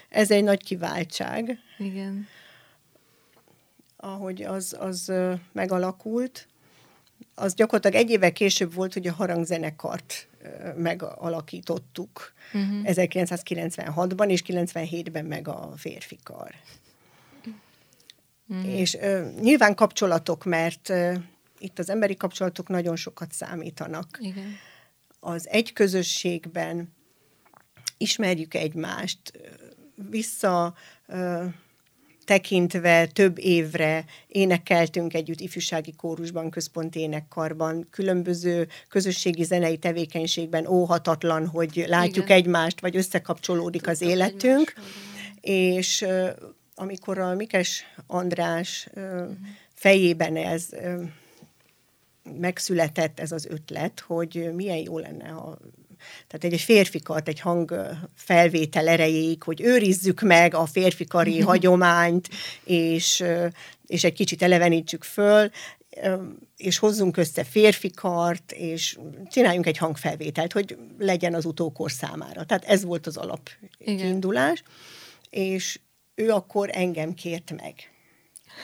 Ez egy nagy kiváltság. Igen. Ahogy az, az megalakult, az gyakorlatilag egy évvel később volt, hogy a harangzenekart megalakítottuk uh-huh. Mhm. 1996-ban, és 97-ben meg a férfi kar. Uh-huh. És uh, nyilván kapcsolatok, mert uh, itt az emberi kapcsolatok nagyon sokat számítanak. Igen. Az egy közösségben ismerjük egymást, vissza uh, tekintve több évre énekeltünk együtt ifjúsági kórusban, központi énekkarban, különböző közösségi zenei tevékenységben óhatatlan, hogy látjuk Igen. egymást, vagy összekapcsolódik Tudtam az életünk. És amikor a Mikes András fejében ez megszületett ez az ötlet, hogy milyen jó lenne, ha tehát egy, egy férfikat, egy hang felvétel erejéig, hogy őrizzük meg a férfikari (laughs) hagyományt, és, és egy kicsit elevenítsük föl, és hozzunk össze férfikart, és csináljunk egy hangfelvételt, hogy legyen az utókor számára. Tehát ez volt az alap kiindulás, és ő akkor engem kért meg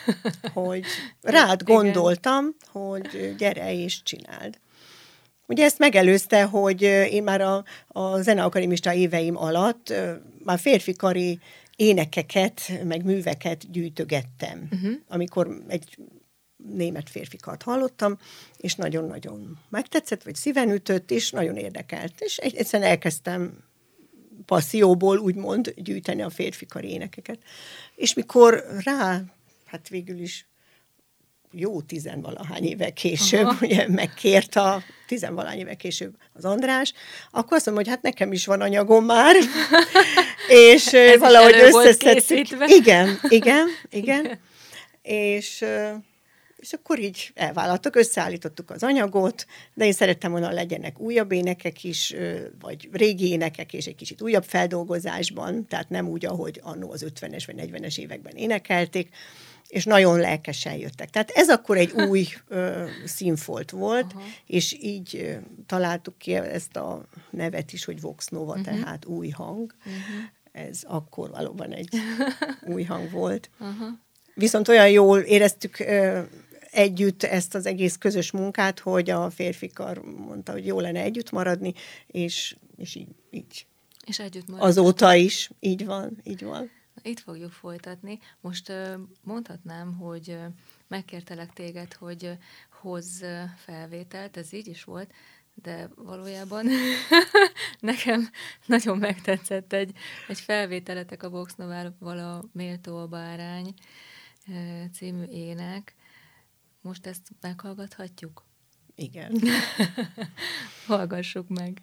(laughs) hogy rád gondoltam, hogy gyere és csináld. Ugye ezt megelőzte, hogy én már a, a zeneakarimista éveim alatt már férfikari énekeket, meg műveket gyűjtögettem. Uh-huh. Amikor egy német férfikat hallottam, és nagyon-nagyon megtetszett, vagy szíven ütött, és nagyon érdekelt. És egyszerűen elkezdtem passzióból úgymond gyűjteni a férfikari énekeket. És mikor rá, hát végül is jó tizenvalahány éve később, Aha. ugye megkért a tizenvalahány éve később az András, akkor azt mondom, hogy hát nekem is van anyagom már, (laughs) és Ez valahogy összeszedtük. Igen, (laughs) igen, igen. És, és akkor így elvállaltak, összeállítottuk az anyagot, de én szerettem volna, legyenek újabb énekek is, vagy régi énekek, és egy kicsit újabb feldolgozásban, tehát nem úgy, ahogy annó az 50-es vagy 40-es években énekelték, és nagyon lelkesen jöttek. Tehát ez akkor egy új (laughs) ö, színfolt volt, Aha. és így ö, találtuk ki ezt a nevet is, hogy Vox Nova, uh-huh. tehát új hang. Uh-huh. Ez akkor valóban egy (laughs) új hang volt. Uh-huh. Viszont olyan jól éreztük ö, együtt ezt az egész közös munkát, hogy a férfi kar mondta, hogy jó lenne együtt maradni, és, és így, így. És együtt Azóta is, így van, így van. Itt fogjuk folytatni. Most mondhatnám, hogy megkértelek téged, hogy hozz felvételt, ez így is volt, de valójában (laughs) nekem nagyon megtetszett egy, egy felvételetek a Vox Novával a Méltó a Bárány című ének. Most ezt meghallgathatjuk? Igen. (laughs) Hallgassuk meg.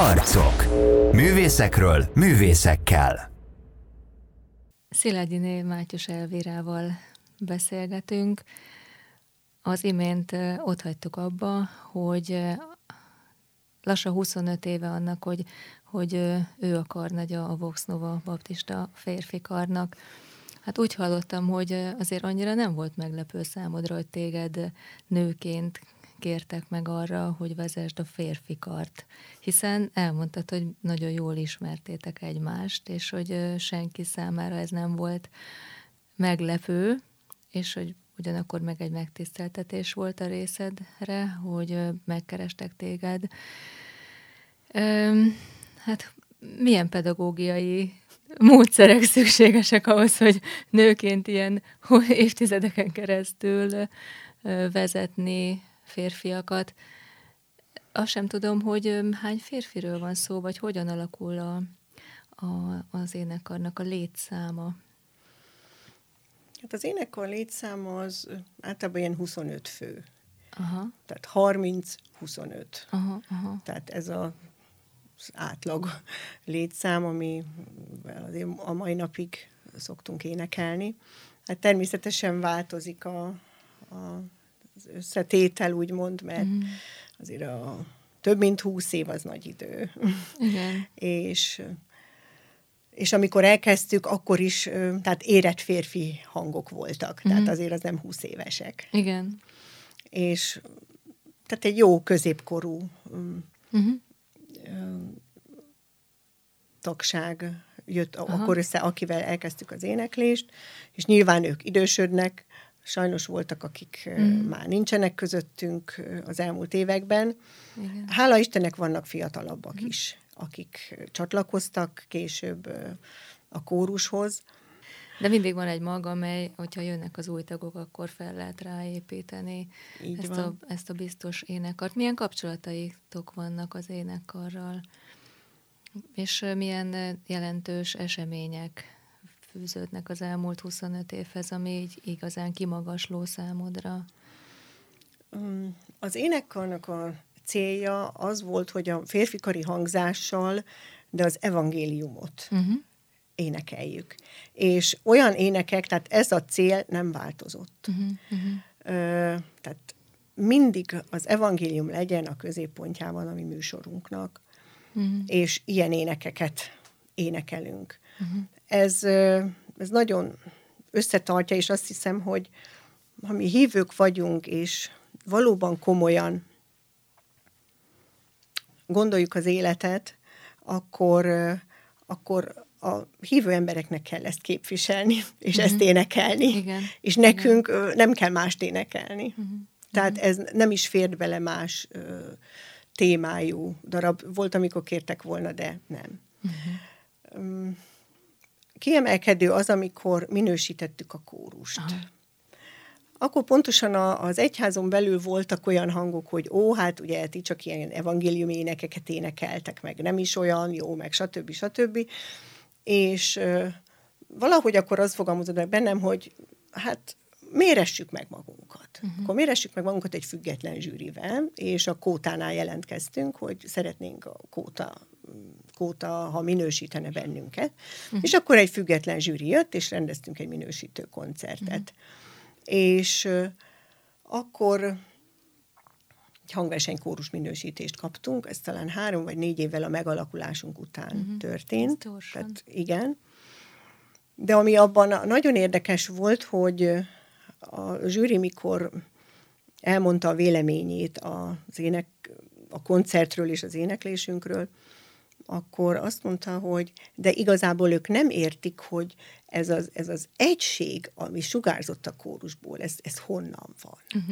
Arcok. Művészekről, művészekkel. Szilágyiné Mátyus Elvírával beszélgetünk. Az imént ott hagytuk abba, hogy lassan 25 éve annak, hogy, hogy ő a karnagya a Vox Nova baptista férfi karnak. Hát úgy hallottam, hogy azért annyira nem volt meglepő számodra, hogy téged nőként kértek meg arra, hogy vezesd a férfi kart, hiszen elmondtad, hogy nagyon jól ismertétek egymást, és hogy senki számára ez nem volt meglepő, és hogy ugyanakkor meg egy megtiszteltetés volt a részedre, hogy megkerestek téged. Hát milyen pedagógiai módszerek szükségesek ahhoz, hogy nőként ilyen (laughs) évtizedeken keresztül vezetni férfiakat. Azt sem tudom, hogy hány férfiről van szó, vagy hogyan alakul a, a, az énekarnak a létszáma. Hát az énekar létszáma az általában ilyen 25 fő. Aha. Tehát 30-25. Aha, aha. Tehát ez a az átlag (laughs) létszám, ami azért a mai napig szoktunk énekelni. Hát természetesen változik a, a az összetétel, úgymond, mert mm. azért a több mint húsz év az nagy idő. Igen. és és amikor elkezdtük, akkor is, tehát érett férfi hangok voltak, mm. tehát azért az nem húsz évesek. Igen. És tehát egy jó középkorú mm-hmm. tagság jött Aha. akkor össze, akivel elkezdtük az éneklést, és nyilván ők idősödnek, Sajnos voltak, akik mm. már nincsenek közöttünk az elmúlt években. Igen. Hála Istennek vannak fiatalabbak mm. is, akik csatlakoztak később a kórushoz. De mindig van egy maga, amely, hogyha jönnek az új tagok, akkor fel lehet ráépíteni ezt a, ezt a biztos énekart. Milyen kapcsolataitok vannak az énekarral? És milyen jelentős események fűződnek az elmúlt 25 évhez, ami így igazán kimagasló számodra? Az énekkarnak a célja az volt, hogy a férfikari hangzással, de az evangéliumot uh-huh. énekeljük. És olyan énekek, tehát ez a cél nem változott. Uh-huh. Uh-huh. Ö, tehát mindig az evangélium legyen a középpontjában a mi műsorunknak, uh-huh. és ilyen énekeket énekelünk. Uh-huh ez, ez nagyon összetartja, és azt hiszem, hogy ha mi hívők vagyunk, és valóban komolyan gondoljuk az életet, akkor, akkor a hívő embereknek kell ezt képviselni, és uh-huh. ezt énekelni. Igen. És nekünk Igen. nem kell mást énekelni. Uh-huh. Tehát ez nem is fért bele más ö, témájú darab. Volt, amikor kértek volna, de nem. Uh-huh. Um, kiemelkedő az, amikor minősítettük a kórust. Aha. Akkor pontosan a, az egyházon belül voltak olyan hangok, hogy ó, hát ugye ti csak ilyen evangélium énekeket énekeltek, meg nem is olyan jó, meg stb. stb. És ö, valahogy akkor az fogalmazott meg bennem, hogy hát méressük meg magunkat. Uh-huh. Akkor méressük meg magunkat egy független zsűrivel, és a kótánál jelentkeztünk, hogy szeretnénk a kóta kóta, ha minősítene bennünket. Uh-huh. És akkor egy független zsűri jött, és rendeztünk egy minősítő koncertet. Uh-huh. És akkor egy hangversenykórus minősítést kaptunk, ez talán három vagy négy évvel a megalakulásunk után uh-huh. történt. Tehát igen. De ami abban nagyon érdekes volt, hogy a zsűri, mikor elmondta a véleményét az ének, a koncertről és az éneklésünkről, akkor azt mondta, hogy de igazából ők nem értik, hogy ez az, ez az egység, ami sugárzott a kórusból, ez, ez honnan van. (laughs)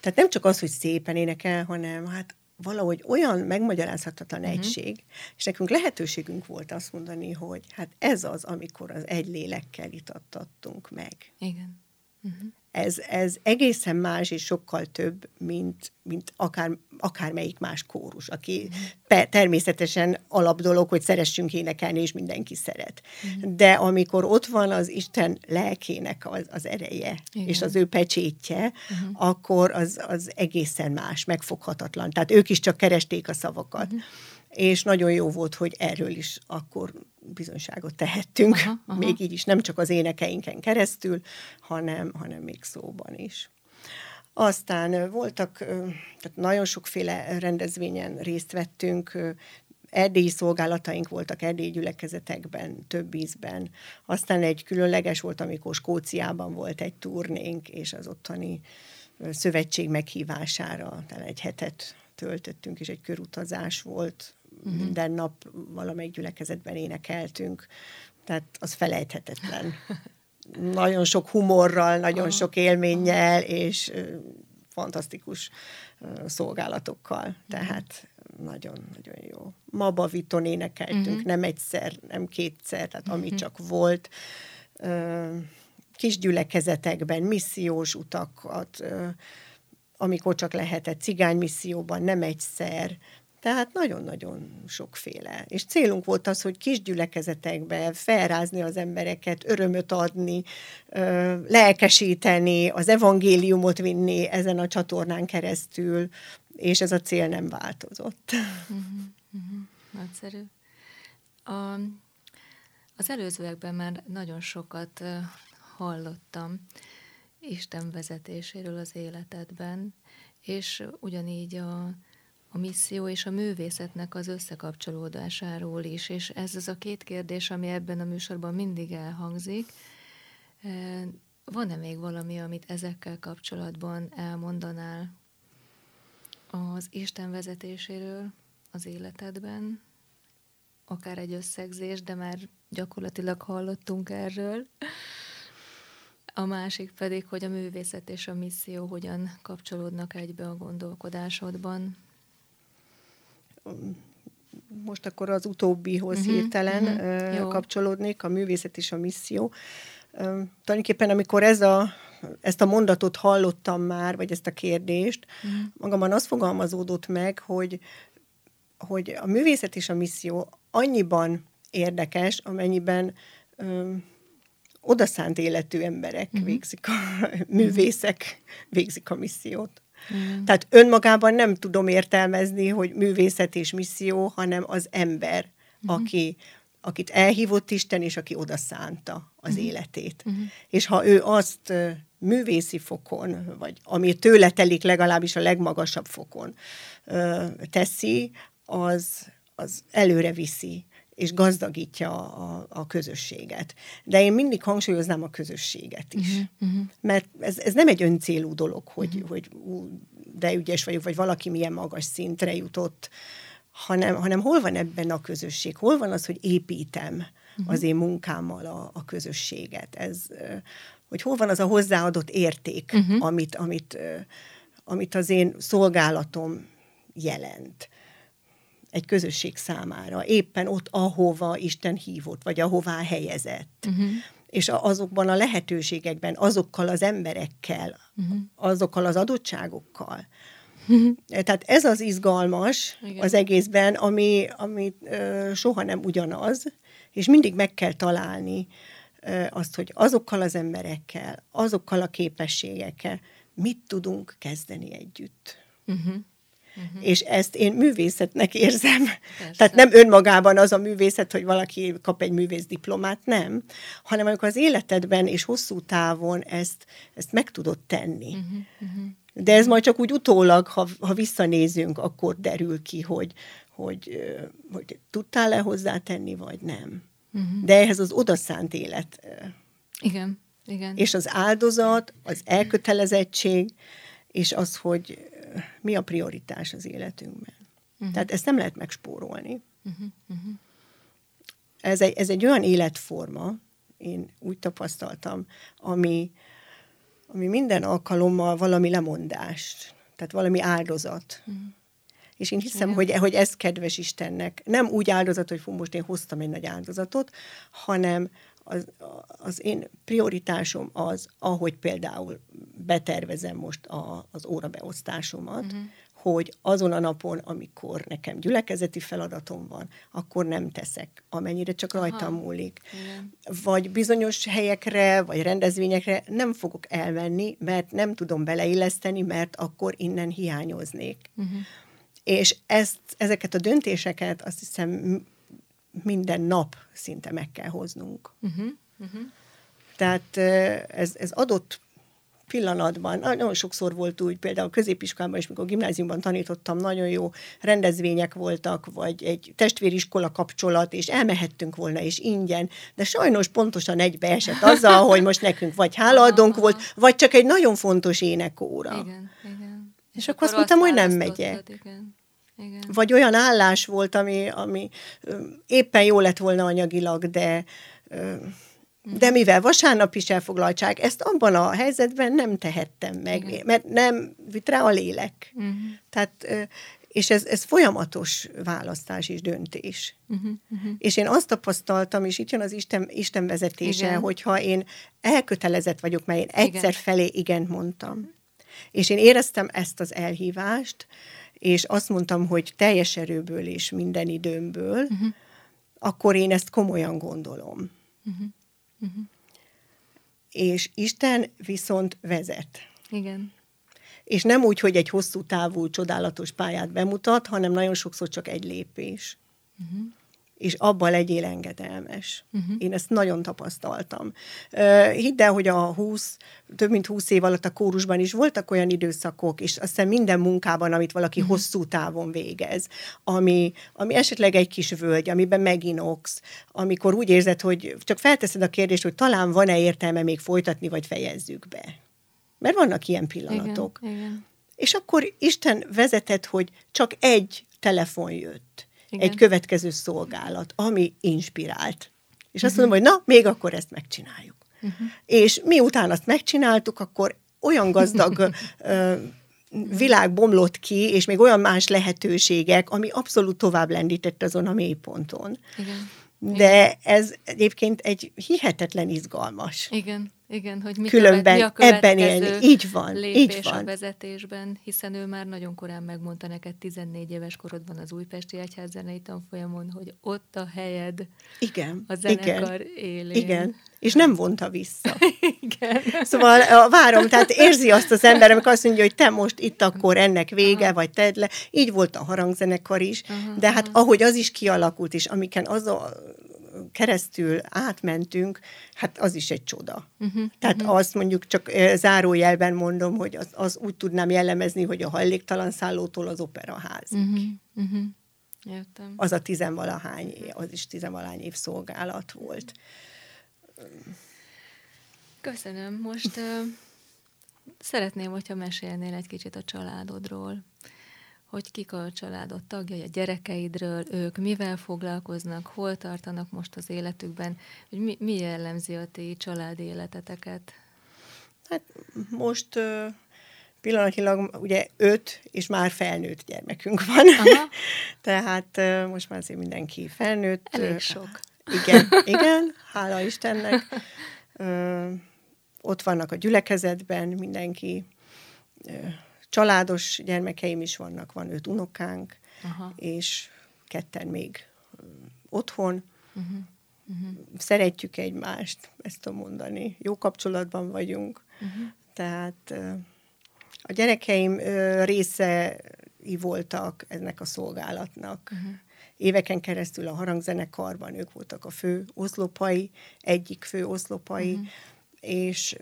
Tehát nem csak az, hogy szépen énekel, hanem hát valahogy olyan megmagyarázhatatlan uh-huh. egység, és nekünk lehetőségünk volt azt mondani, hogy hát ez az, amikor az egy lélekkel itattattunk meg. Igen. Uh-huh. Ez, ez egészen más és sokkal több, mint, mint akár, akármelyik más kórus, aki pe, természetesen alap dolog, hogy szeressünk énekelni, és mindenki szeret. Uh-huh. De amikor ott van az Isten lelkének az, az ereje, Igen. és az ő pecsétje, uh-huh. akkor az, az egészen más, megfoghatatlan. Tehát ők is csak keresték a szavakat. Uh-huh és nagyon jó volt, hogy erről is akkor bizonyságot tehettünk, aha, aha. még így is, nem csak az énekeinken keresztül, hanem, hanem még szóban is. Aztán voltak, tehát nagyon sokféle rendezvényen részt vettünk, erdélyi szolgálataink voltak erdélyi gyülekezetekben, több ízben. Aztán egy különleges volt, amikor Skóciában volt egy turnénk, és az ottani szövetség meghívására talán egy hetet töltöttünk, és egy körutazás volt uh-huh. minden nap valamelyik gyülekezetben énekeltünk, tehát az felejthetetlen. (laughs) nagyon sok humorral, nagyon uh-huh. sok élménnyel, és fantasztikus szolgálatokkal, uh-huh. tehát nagyon-nagyon jó. Maba Viton énekeltünk, uh-huh. nem egyszer, nem kétszer, tehát uh-huh. ami csak volt. Kis gyülekezetekben, missziós utakat, amikor csak lehetett, cigánymisszióban, nem egyszer, tehát nagyon-nagyon sokféle. És célunk volt az, hogy kis gyülekezetekbe felrázni az embereket, örömöt adni, lelkesíteni, az evangéliumot vinni ezen a csatornán keresztül, és ez a cél nem változott. Uh-huh, uh-huh. Nagyszerű. Az előzőekben már nagyon sokat hallottam Isten vezetéséről az életedben, és ugyanígy a a misszió és a művészetnek az összekapcsolódásáról is, és ez az a két kérdés, ami ebben a műsorban mindig elhangzik. Van-e még valami, amit ezekkel kapcsolatban elmondanál az Isten vezetéséről az életedben? Akár egy összegzés, de már gyakorlatilag hallottunk erről. A másik pedig, hogy a művészet és a misszió hogyan kapcsolódnak egybe a gondolkodásodban most akkor az utóbbihoz uh-huh, hirtelen uh-huh, kapcsolódnék, a művészet és a misszió. Tulajdonképpen amikor ez a, ezt a mondatot hallottam már, vagy ezt a kérdést, uh-huh. magamban az fogalmazódott meg, hogy, hogy a művészet és a misszió annyiban érdekes, amennyiben um, odaszánt életű emberek uh-huh. végzik a (laughs) művészek, végzik a missziót. Mm. Tehát önmagában nem tudom értelmezni, hogy művészet és misszió, hanem az ember, mm. aki, akit elhívott Isten, és aki odaszánta az mm. életét. Mm. És ha ő azt művészi fokon, vagy ami tőle telik legalábbis a legmagasabb fokon teszi, az, az előre viszi és gazdagítja a, a közösséget. De én mindig hangsúlyoznám a közösséget is. Uh-huh. Mert ez, ez nem egy öncélú dolog, hogy, uh-huh. hogy ú, de ügyes vagyok, vagy valaki milyen magas szintre jutott, hanem, hanem hol van ebben a közösség? Hol van az, hogy építem uh-huh. az én munkámmal a, a közösséget? Ez, hogy hol van az a hozzáadott érték, uh-huh. amit, amit, amit az én szolgálatom jelent egy közösség számára, éppen ott, ahova Isten hívott, vagy ahová helyezett. Uh-huh. És azokban a lehetőségekben, azokkal az emberekkel, uh-huh. azokkal az adottságokkal. Uh-huh. Tehát ez az izgalmas Igen. az egészben, ami, ami ö, soha nem ugyanaz, és mindig meg kell találni ö, azt, hogy azokkal az emberekkel, azokkal a képességekkel mit tudunk kezdeni együtt. Uh-huh. Uh-huh. És ezt én művészetnek érzem. Persze. Tehát nem önmagában az a művészet, hogy valaki kap egy művész diplomát, nem, hanem amikor az életedben és hosszú távon ezt, ezt meg tudod tenni. Uh-huh. Uh-huh. De ez majd csak úgy utólag, ha, ha visszanézünk, akkor derül ki, hogy, hogy, hogy tudtál-e hozzátenni, vagy nem. Uh-huh. De ehhez az odaszánt élet. Igen. Igen. És az áldozat, az elkötelezettség, és az, hogy mi a prioritás az életünkben. Uh-huh. Tehát ezt nem lehet megspórolni. Uh-huh. Uh-huh. Ez, egy, ez egy olyan életforma, én úgy tapasztaltam, ami, ami minden alkalommal valami lemondás, tehát valami áldozat. Uh-huh. És én hiszem, hogy, hogy ez kedves Istennek. Nem úgy áldozat, hogy fú, most én hoztam egy nagy áldozatot, hanem az, az én prioritásom az, ahogy például betervezem most a, az órabeosztásomat, uh-huh hogy azon a napon, amikor nekem gyülekezeti feladatom van, akkor nem teszek, amennyire csak rajtam Aha. múlik. Igen. Vagy bizonyos helyekre, vagy rendezvényekre nem fogok elmenni, mert nem tudom beleilleszteni, mert akkor innen hiányoznék. Uh-huh. És ezt, ezeket a döntéseket azt hiszem minden nap szinte meg kell hoznunk. Uh-huh. Uh-huh. Tehát ez, ez adott pillanatban, nagyon sokszor volt úgy, például a középiskolában is, mikor gimnáziumban tanítottam, nagyon jó rendezvények voltak, vagy egy testvériskola kapcsolat, és elmehettünk volna, és ingyen, de sajnos pontosan egybe esett azzal, (laughs) hogy most nekünk vagy hálaadónk volt, vagy csak egy nagyon fontos énekóra. Igen, igen. És, és akkor azt mondtam, hogy nem megyek. Igen. Igen. Vagy olyan állás volt, ami, ami éppen jó lett volna anyagilag, de de mivel vasárnap is elfoglaltság, ezt abban a helyzetben nem tehettem meg, Igen. mert nem vitt rá a lélek. Uh-huh. Tehát, és ez, ez folyamatos választás és döntés. Uh-huh. Uh-huh. És én azt tapasztaltam, és itt jön az Isten, Isten vezetése, Igen. hogyha én elkötelezett vagyok, mert én egyszer Igen. felé igent mondtam, és én éreztem ezt az elhívást, és azt mondtam, hogy teljes erőből és minden időmből, uh-huh. akkor én ezt komolyan gondolom. Uh-huh. Uh-huh. És Isten viszont vezet. Igen. És nem úgy, hogy egy hosszú távú, csodálatos pályát bemutat, hanem nagyon sokszor csak egy lépés. Uh-huh és abban legyél engedelmes. Uh-huh. Én ezt nagyon tapasztaltam. Hidd el, hogy a 20, több mint 20 év alatt a kórusban is voltak olyan időszakok, és aztán minden munkában, amit valaki uh-huh. hosszú távon végez, ami, ami esetleg egy kis völgy, amiben meginoksz, amikor úgy érzed, hogy csak felteszed a kérdést, hogy talán van-e értelme még folytatni, vagy fejezzük be. Mert vannak ilyen pillanatok. Igen, igen. És akkor Isten vezetett, hogy csak egy telefon jött igen. egy következő szolgálat, ami inspirált. És azt uh-huh. mondom, hogy na, még akkor ezt megcsináljuk. Uh-huh. És miután azt megcsináltuk, akkor olyan gazdag (laughs) ö, világ bomlott ki, és még olyan más lehetőségek, ami abszolút tovább lendített azon a mélyponton. Igen. De ez egyébként egy hihetetlen izgalmas. Igen. Igen, hogy mi, Különben követ, mi a ebben élni. Így van, lépés így van. a vezetésben, hiszen ő már nagyon korán megmondta neked 14 éves korodban az Újpesti Egyház zenei tanfolyamon, hogy ott a helyed igen, a zenekar igen, élén. Igen, és nem vonta vissza. (laughs) igen. Szóval várom, tehát érzi azt az ember, amikor azt mondja, hogy te most itt akkor ennek vége, Aha. vagy tedd le. Így volt a harangzenekar is, Aha. de hát ahogy az is kialakult, és amiken az a keresztül átmentünk, hát az is egy csoda. Uh-huh, Tehát uh-huh. azt mondjuk csak zárójelben mondom, hogy az, az úgy tudnám jellemezni, hogy a hajléktalan szállótól az operaház. Uh-huh, uh-huh. Értem. Az a tizenvalahány, az is tizenvalahány év szolgálat volt. Köszönöm. Most uh, szeretném, hogyha mesélnél egy kicsit a családodról hogy kik a családod tagjai, a gyerekeidről, ők mivel foglalkoznak, hol tartanak most az életükben, hogy mi, mi jellemzi a ti családi életeteket? Hát most pillanatilag ugye öt és már felnőtt gyermekünk van. Aha. (laughs) Tehát most már azért mindenki felnőtt. Elég sok. Igen, (laughs) igen, hála Istennek. Uh, ott vannak a gyülekezetben mindenki. Uh, családos gyermekeim is vannak, van öt unokánk, Aha. és ketten még otthon. Uh-huh. Uh-huh. Szeretjük egymást, ezt tudom mondani. Jó kapcsolatban vagyunk. Uh-huh. Tehát a gyerekeim részei voltak ennek a szolgálatnak. Uh-huh. Éveken keresztül a harangzenekarban ők voltak a fő oszlopai, egyik fő oszlopai, uh-huh. és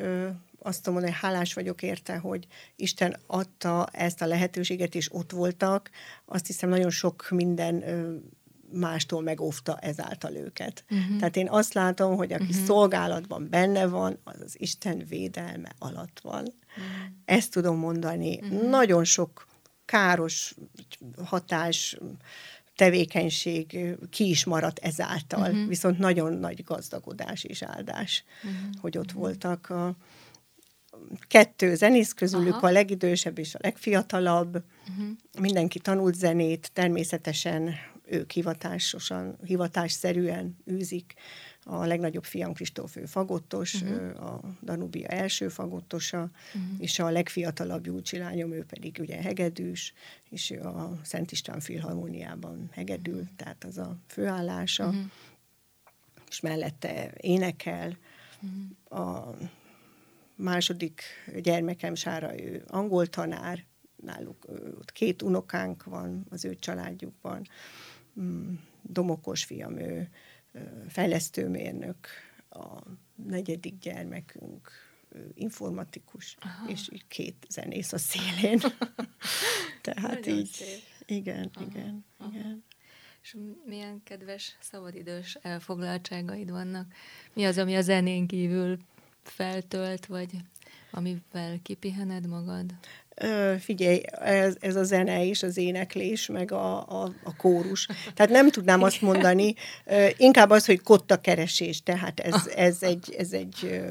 azt tudom mondani, hálás vagyok érte, hogy Isten adta ezt a lehetőséget, és ott voltak. Azt hiszem, nagyon sok minden mástól megóvta ezáltal őket. Uh-huh. Tehát én azt látom, hogy aki uh-huh. szolgálatban benne van, az az Isten védelme alatt van. Uh-huh. Ezt tudom mondani. Uh-huh. Nagyon sok káros hatás, tevékenység ki is maradt ezáltal, uh-huh. viszont nagyon nagy gazdagodás és áldás, uh-huh. hogy ott voltak a kettő zenész közülük Aha. a legidősebb és a legfiatalabb. Uh-huh. Mindenki tanult zenét, természetesen ők hivatásosan, hivatásszerűen űzik a legnagyobb fiam Kristóf ő fagottos, uh-huh. a Danubia első fagottosa, uh-huh. és a legfiatalabb Júlcsi lányom, ő pedig ugye hegedűs, és ő a Szent István Filharmóniában hegedül, uh-huh. tehát az a főállása, uh-huh. és mellette énekel. Uh-huh. A második gyermekem Sára, ő angol tanár, náluk ott két unokánk van az ő családjukban, mm, Domokos fiam, ő fejlesztőmérnök, a negyedik gyermekünk informatikus, Aha. és két zenész a szélén. (laughs) Tehát Nagyon így, szép. igen, Aha. igen, Aha. igen. És milyen kedves szabadidős elfoglaltságaid vannak? Mi az, ami a zenén kívül feltölt, vagy amivel kipihened magad? figyelj, ez, ez a zene is, az éneklés, meg a, a, a kórus. Tehát nem tudnám azt mondani, inkább az, hogy kotta keresés, tehát ez, ez egy, ez egy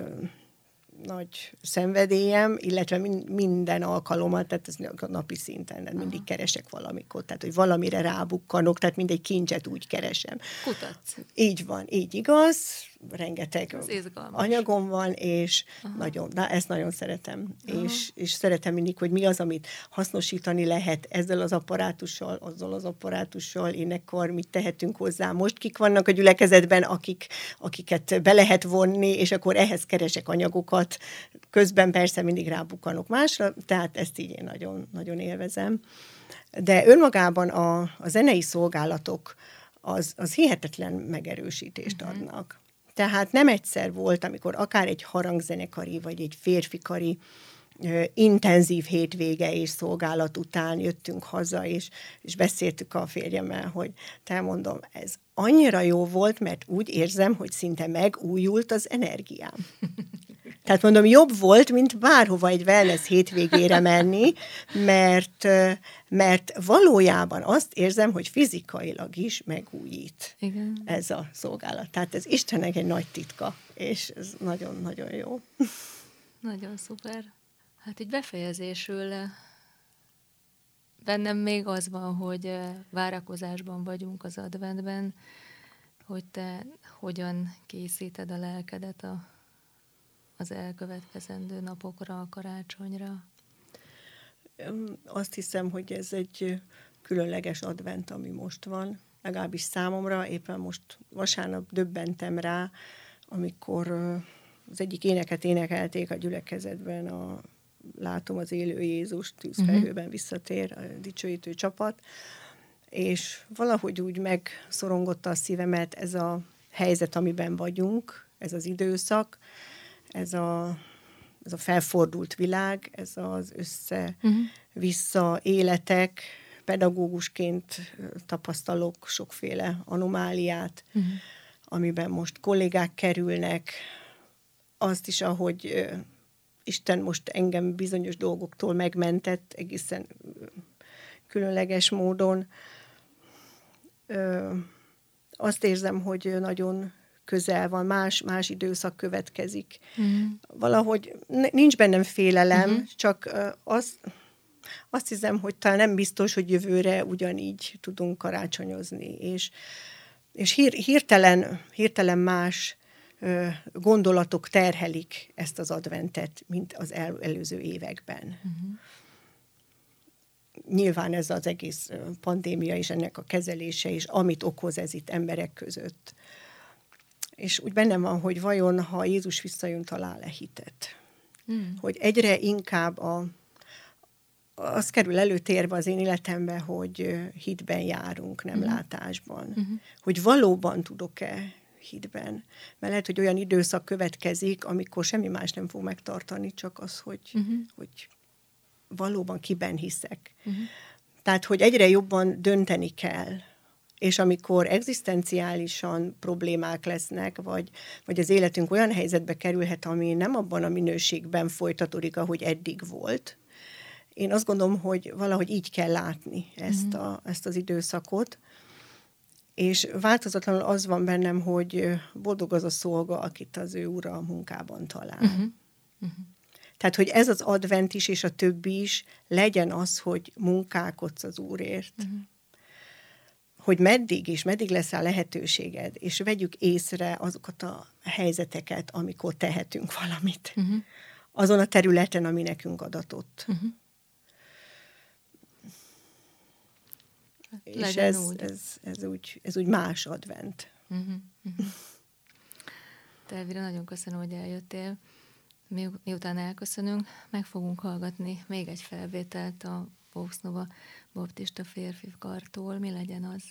nagy szenvedélyem, illetve minden alkalommal, tehát ez a napi szinten, tehát mindig keresek valamikor, tehát hogy valamire rábukkanok, tehát mindegy kincset úgy keresem. Kutatsz. Így van, így igaz, rengeteg anyagom van, és Aha. nagyon, na, ezt nagyon szeretem. És, és szeretem mindig, hogy mi az, amit hasznosítani lehet ezzel az apparátussal, azzal az apparátussal, énekkor mit tehetünk hozzá. Most kik vannak a gyülekezetben, akik, akiket be lehet vonni, és akkor ehhez keresek anyagokat. Közben persze mindig rábukanok másra, tehát ezt így én nagyon, nagyon élvezem. De önmagában a, a zenei szolgálatok az, az hihetetlen megerősítést uh-huh. adnak. Tehát nem egyszer volt, amikor akár egy harangzenekari, vagy egy férfikari intenzív hétvége és szolgálat után jöttünk haza, és, és beszéltük a férjemmel, hogy te mondom, ez annyira jó volt, mert úgy érzem, hogy szinte megújult az energiám. (laughs) Tehát mondom, jobb volt, mint bárhova egy wellness hétvégére menni, mert, mert valójában azt érzem, hogy fizikailag is megújít Igen. ez a szolgálat. Tehát ez Istennek egy nagy titka, és ez nagyon-nagyon jó. Nagyon szuper. Hát így befejezésül bennem még az van, hogy várakozásban vagyunk az adventben, hogy te hogyan készíted a lelkedet a az elkövetkezendő napokra, a karácsonyra? Azt hiszem, hogy ez egy különleges advent, ami most van, legalábbis számomra. Éppen most vasárnap döbbentem rá, amikor az egyik éneket énekelték a gyülekezetben, a Látom az élő Jézus tűzfelhőben uh-huh. visszatér a dicsőítő csapat, és valahogy úgy megszorongotta a szívemet ez a helyzet, amiben vagyunk, ez az időszak, ez a, ez a felfordult világ, ez az össze-vissza uh-huh. életek, pedagógusként tapasztalok sokféle anomáliát, uh-huh. amiben most kollégák kerülnek, azt is, ahogy Isten most engem bizonyos dolgoktól megmentett egészen különleges módon. Azt érzem, hogy nagyon közel van, más, más időszak következik. Uh-huh. Valahogy nincs bennem félelem, uh-huh. csak az, azt hiszem, hogy talán nem biztos, hogy jövőre ugyanígy tudunk karácsonyozni, és, és hír, hirtelen, hirtelen más gondolatok terhelik ezt az adventet, mint az el, előző években. Uh-huh. Nyilván ez az egész pandémia és ennek a kezelése is, amit okoz ez itt emberek között és úgy bennem van, hogy vajon, ha Jézus visszajön, talál-e hitet. Mm. Hogy egyre inkább a, az kerül előtérbe az én életembe, hogy hitben járunk, nem mm. látásban. Mm-hmm. Hogy valóban tudok-e hitben. Mert lehet, hogy olyan időszak következik, amikor semmi más nem fog megtartani, csak az, hogy, mm-hmm. hogy valóban kiben hiszek. Mm-hmm. Tehát, hogy egyre jobban dönteni kell, és amikor egzisztenciálisan problémák lesznek, vagy, vagy az életünk olyan helyzetbe kerülhet, ami nem abban a minőségben folytatódik, ahogy eddig volt, én azt gondolom, hogy valahogy így kell látni ezt, mhm. a, ezt az időszakot, és változatlanul az van bennem, hogy boldog az a szolga, akit az ő ura a munkában talál. Uh-huh. Uh-huh. Tehát, hogy ez az advent is, és a többi is legyen az, hogy munkálkodsz az Úrért. Uh-huh hogy meddig és meddig lesz a lehetőséged, és vegyük észre azokat a helyzeteket, amikor tehetünk valamit. Uh-huh. Azon a területen, ami nekünk adatott. Uh-huh. És ez, úgy. Ez, ez, úgy, ez úgy más advent. Uh-huh. Uh-huh. Te Elvira, nagyon köszönöm, hogy eljöttél. Mi, miután elköszönünk, meg fogunk hallgatni még egy felvételt a Nova baptista férfi kartól. Mi legyen az?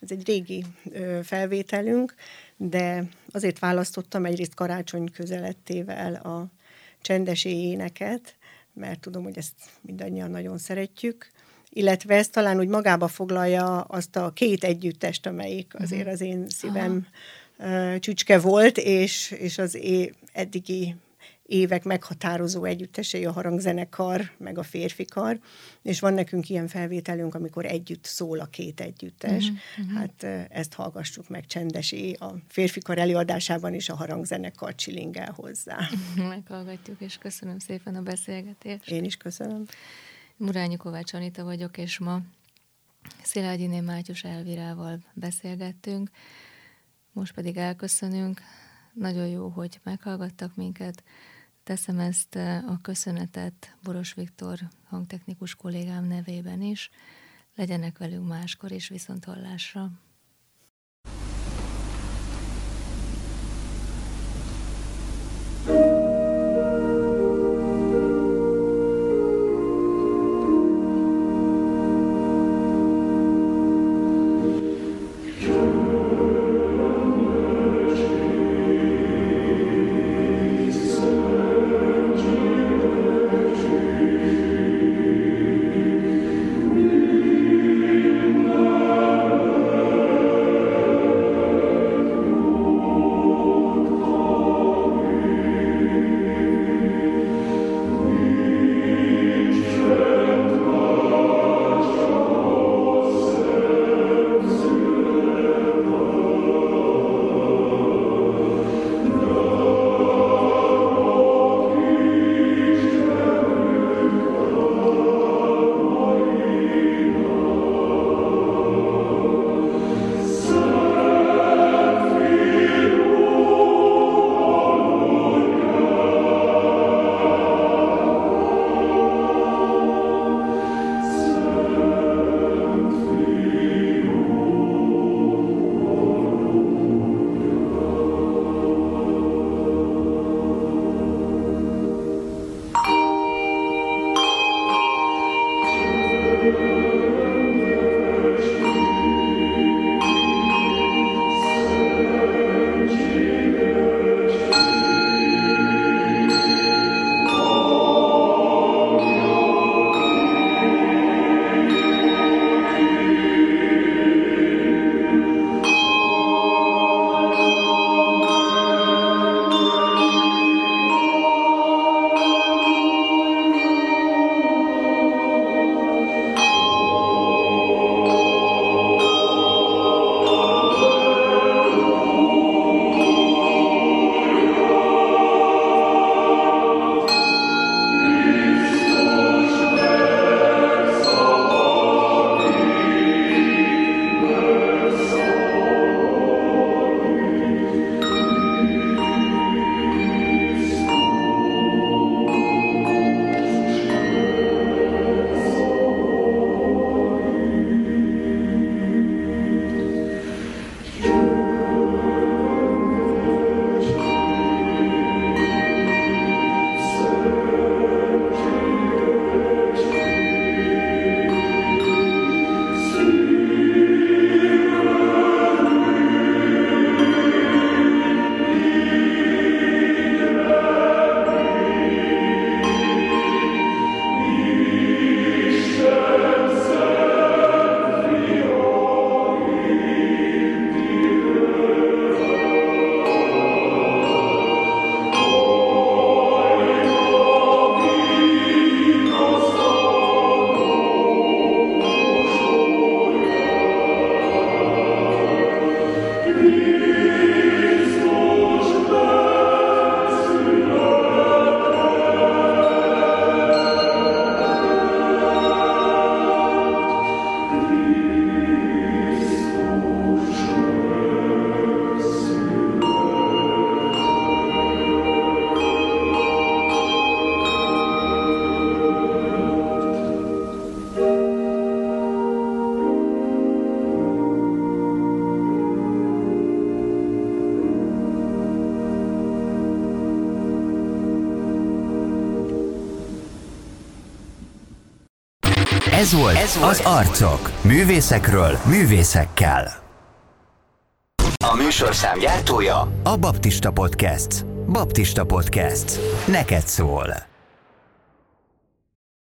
Ez egy régi ö, felvételünk, de azért választottam egyrészt karácsony közelettével a csendes éneket, mert tudom, hogy ezt mindannyian nagyon szeretjük, illetve ez talán úgy magába foglalja azt a két együttest, amelyik azért mhm. az én szívem Aha. csücske volt, és, és az é, eddigi évek meghatározó együttesei a harangzenekar, meg a férfikar, és van nekünk ilyen felvételünk, amikor együtt szól a két együttes. Uh-huh, Hát ezt hallgassuk meg csendesi a férfikar előadásában is a harangzenekar csilingel hozzá. (laughs) Meghallgatjuk, és köszönöm szépen a beszélgetést. Én is köszönöm. Murányi Kovács Anita vagyok, és ma Szilágyiné Mátyus Elvirával beszélgettünk. Most pedig elköszönünk. Nagyon jó, hogy meghallgattak minket. Teszem ezt a köszönetet Boros Viktor hangtechnikus kollégám nevében is. Legyenek velünk máskor is viszont hallásra. Ez volt, Ez volt az Arcok. Művészekről, művészekkel. A műsorszám gyártója a Baptista Podcast. Baptista Podcast. Neked szól.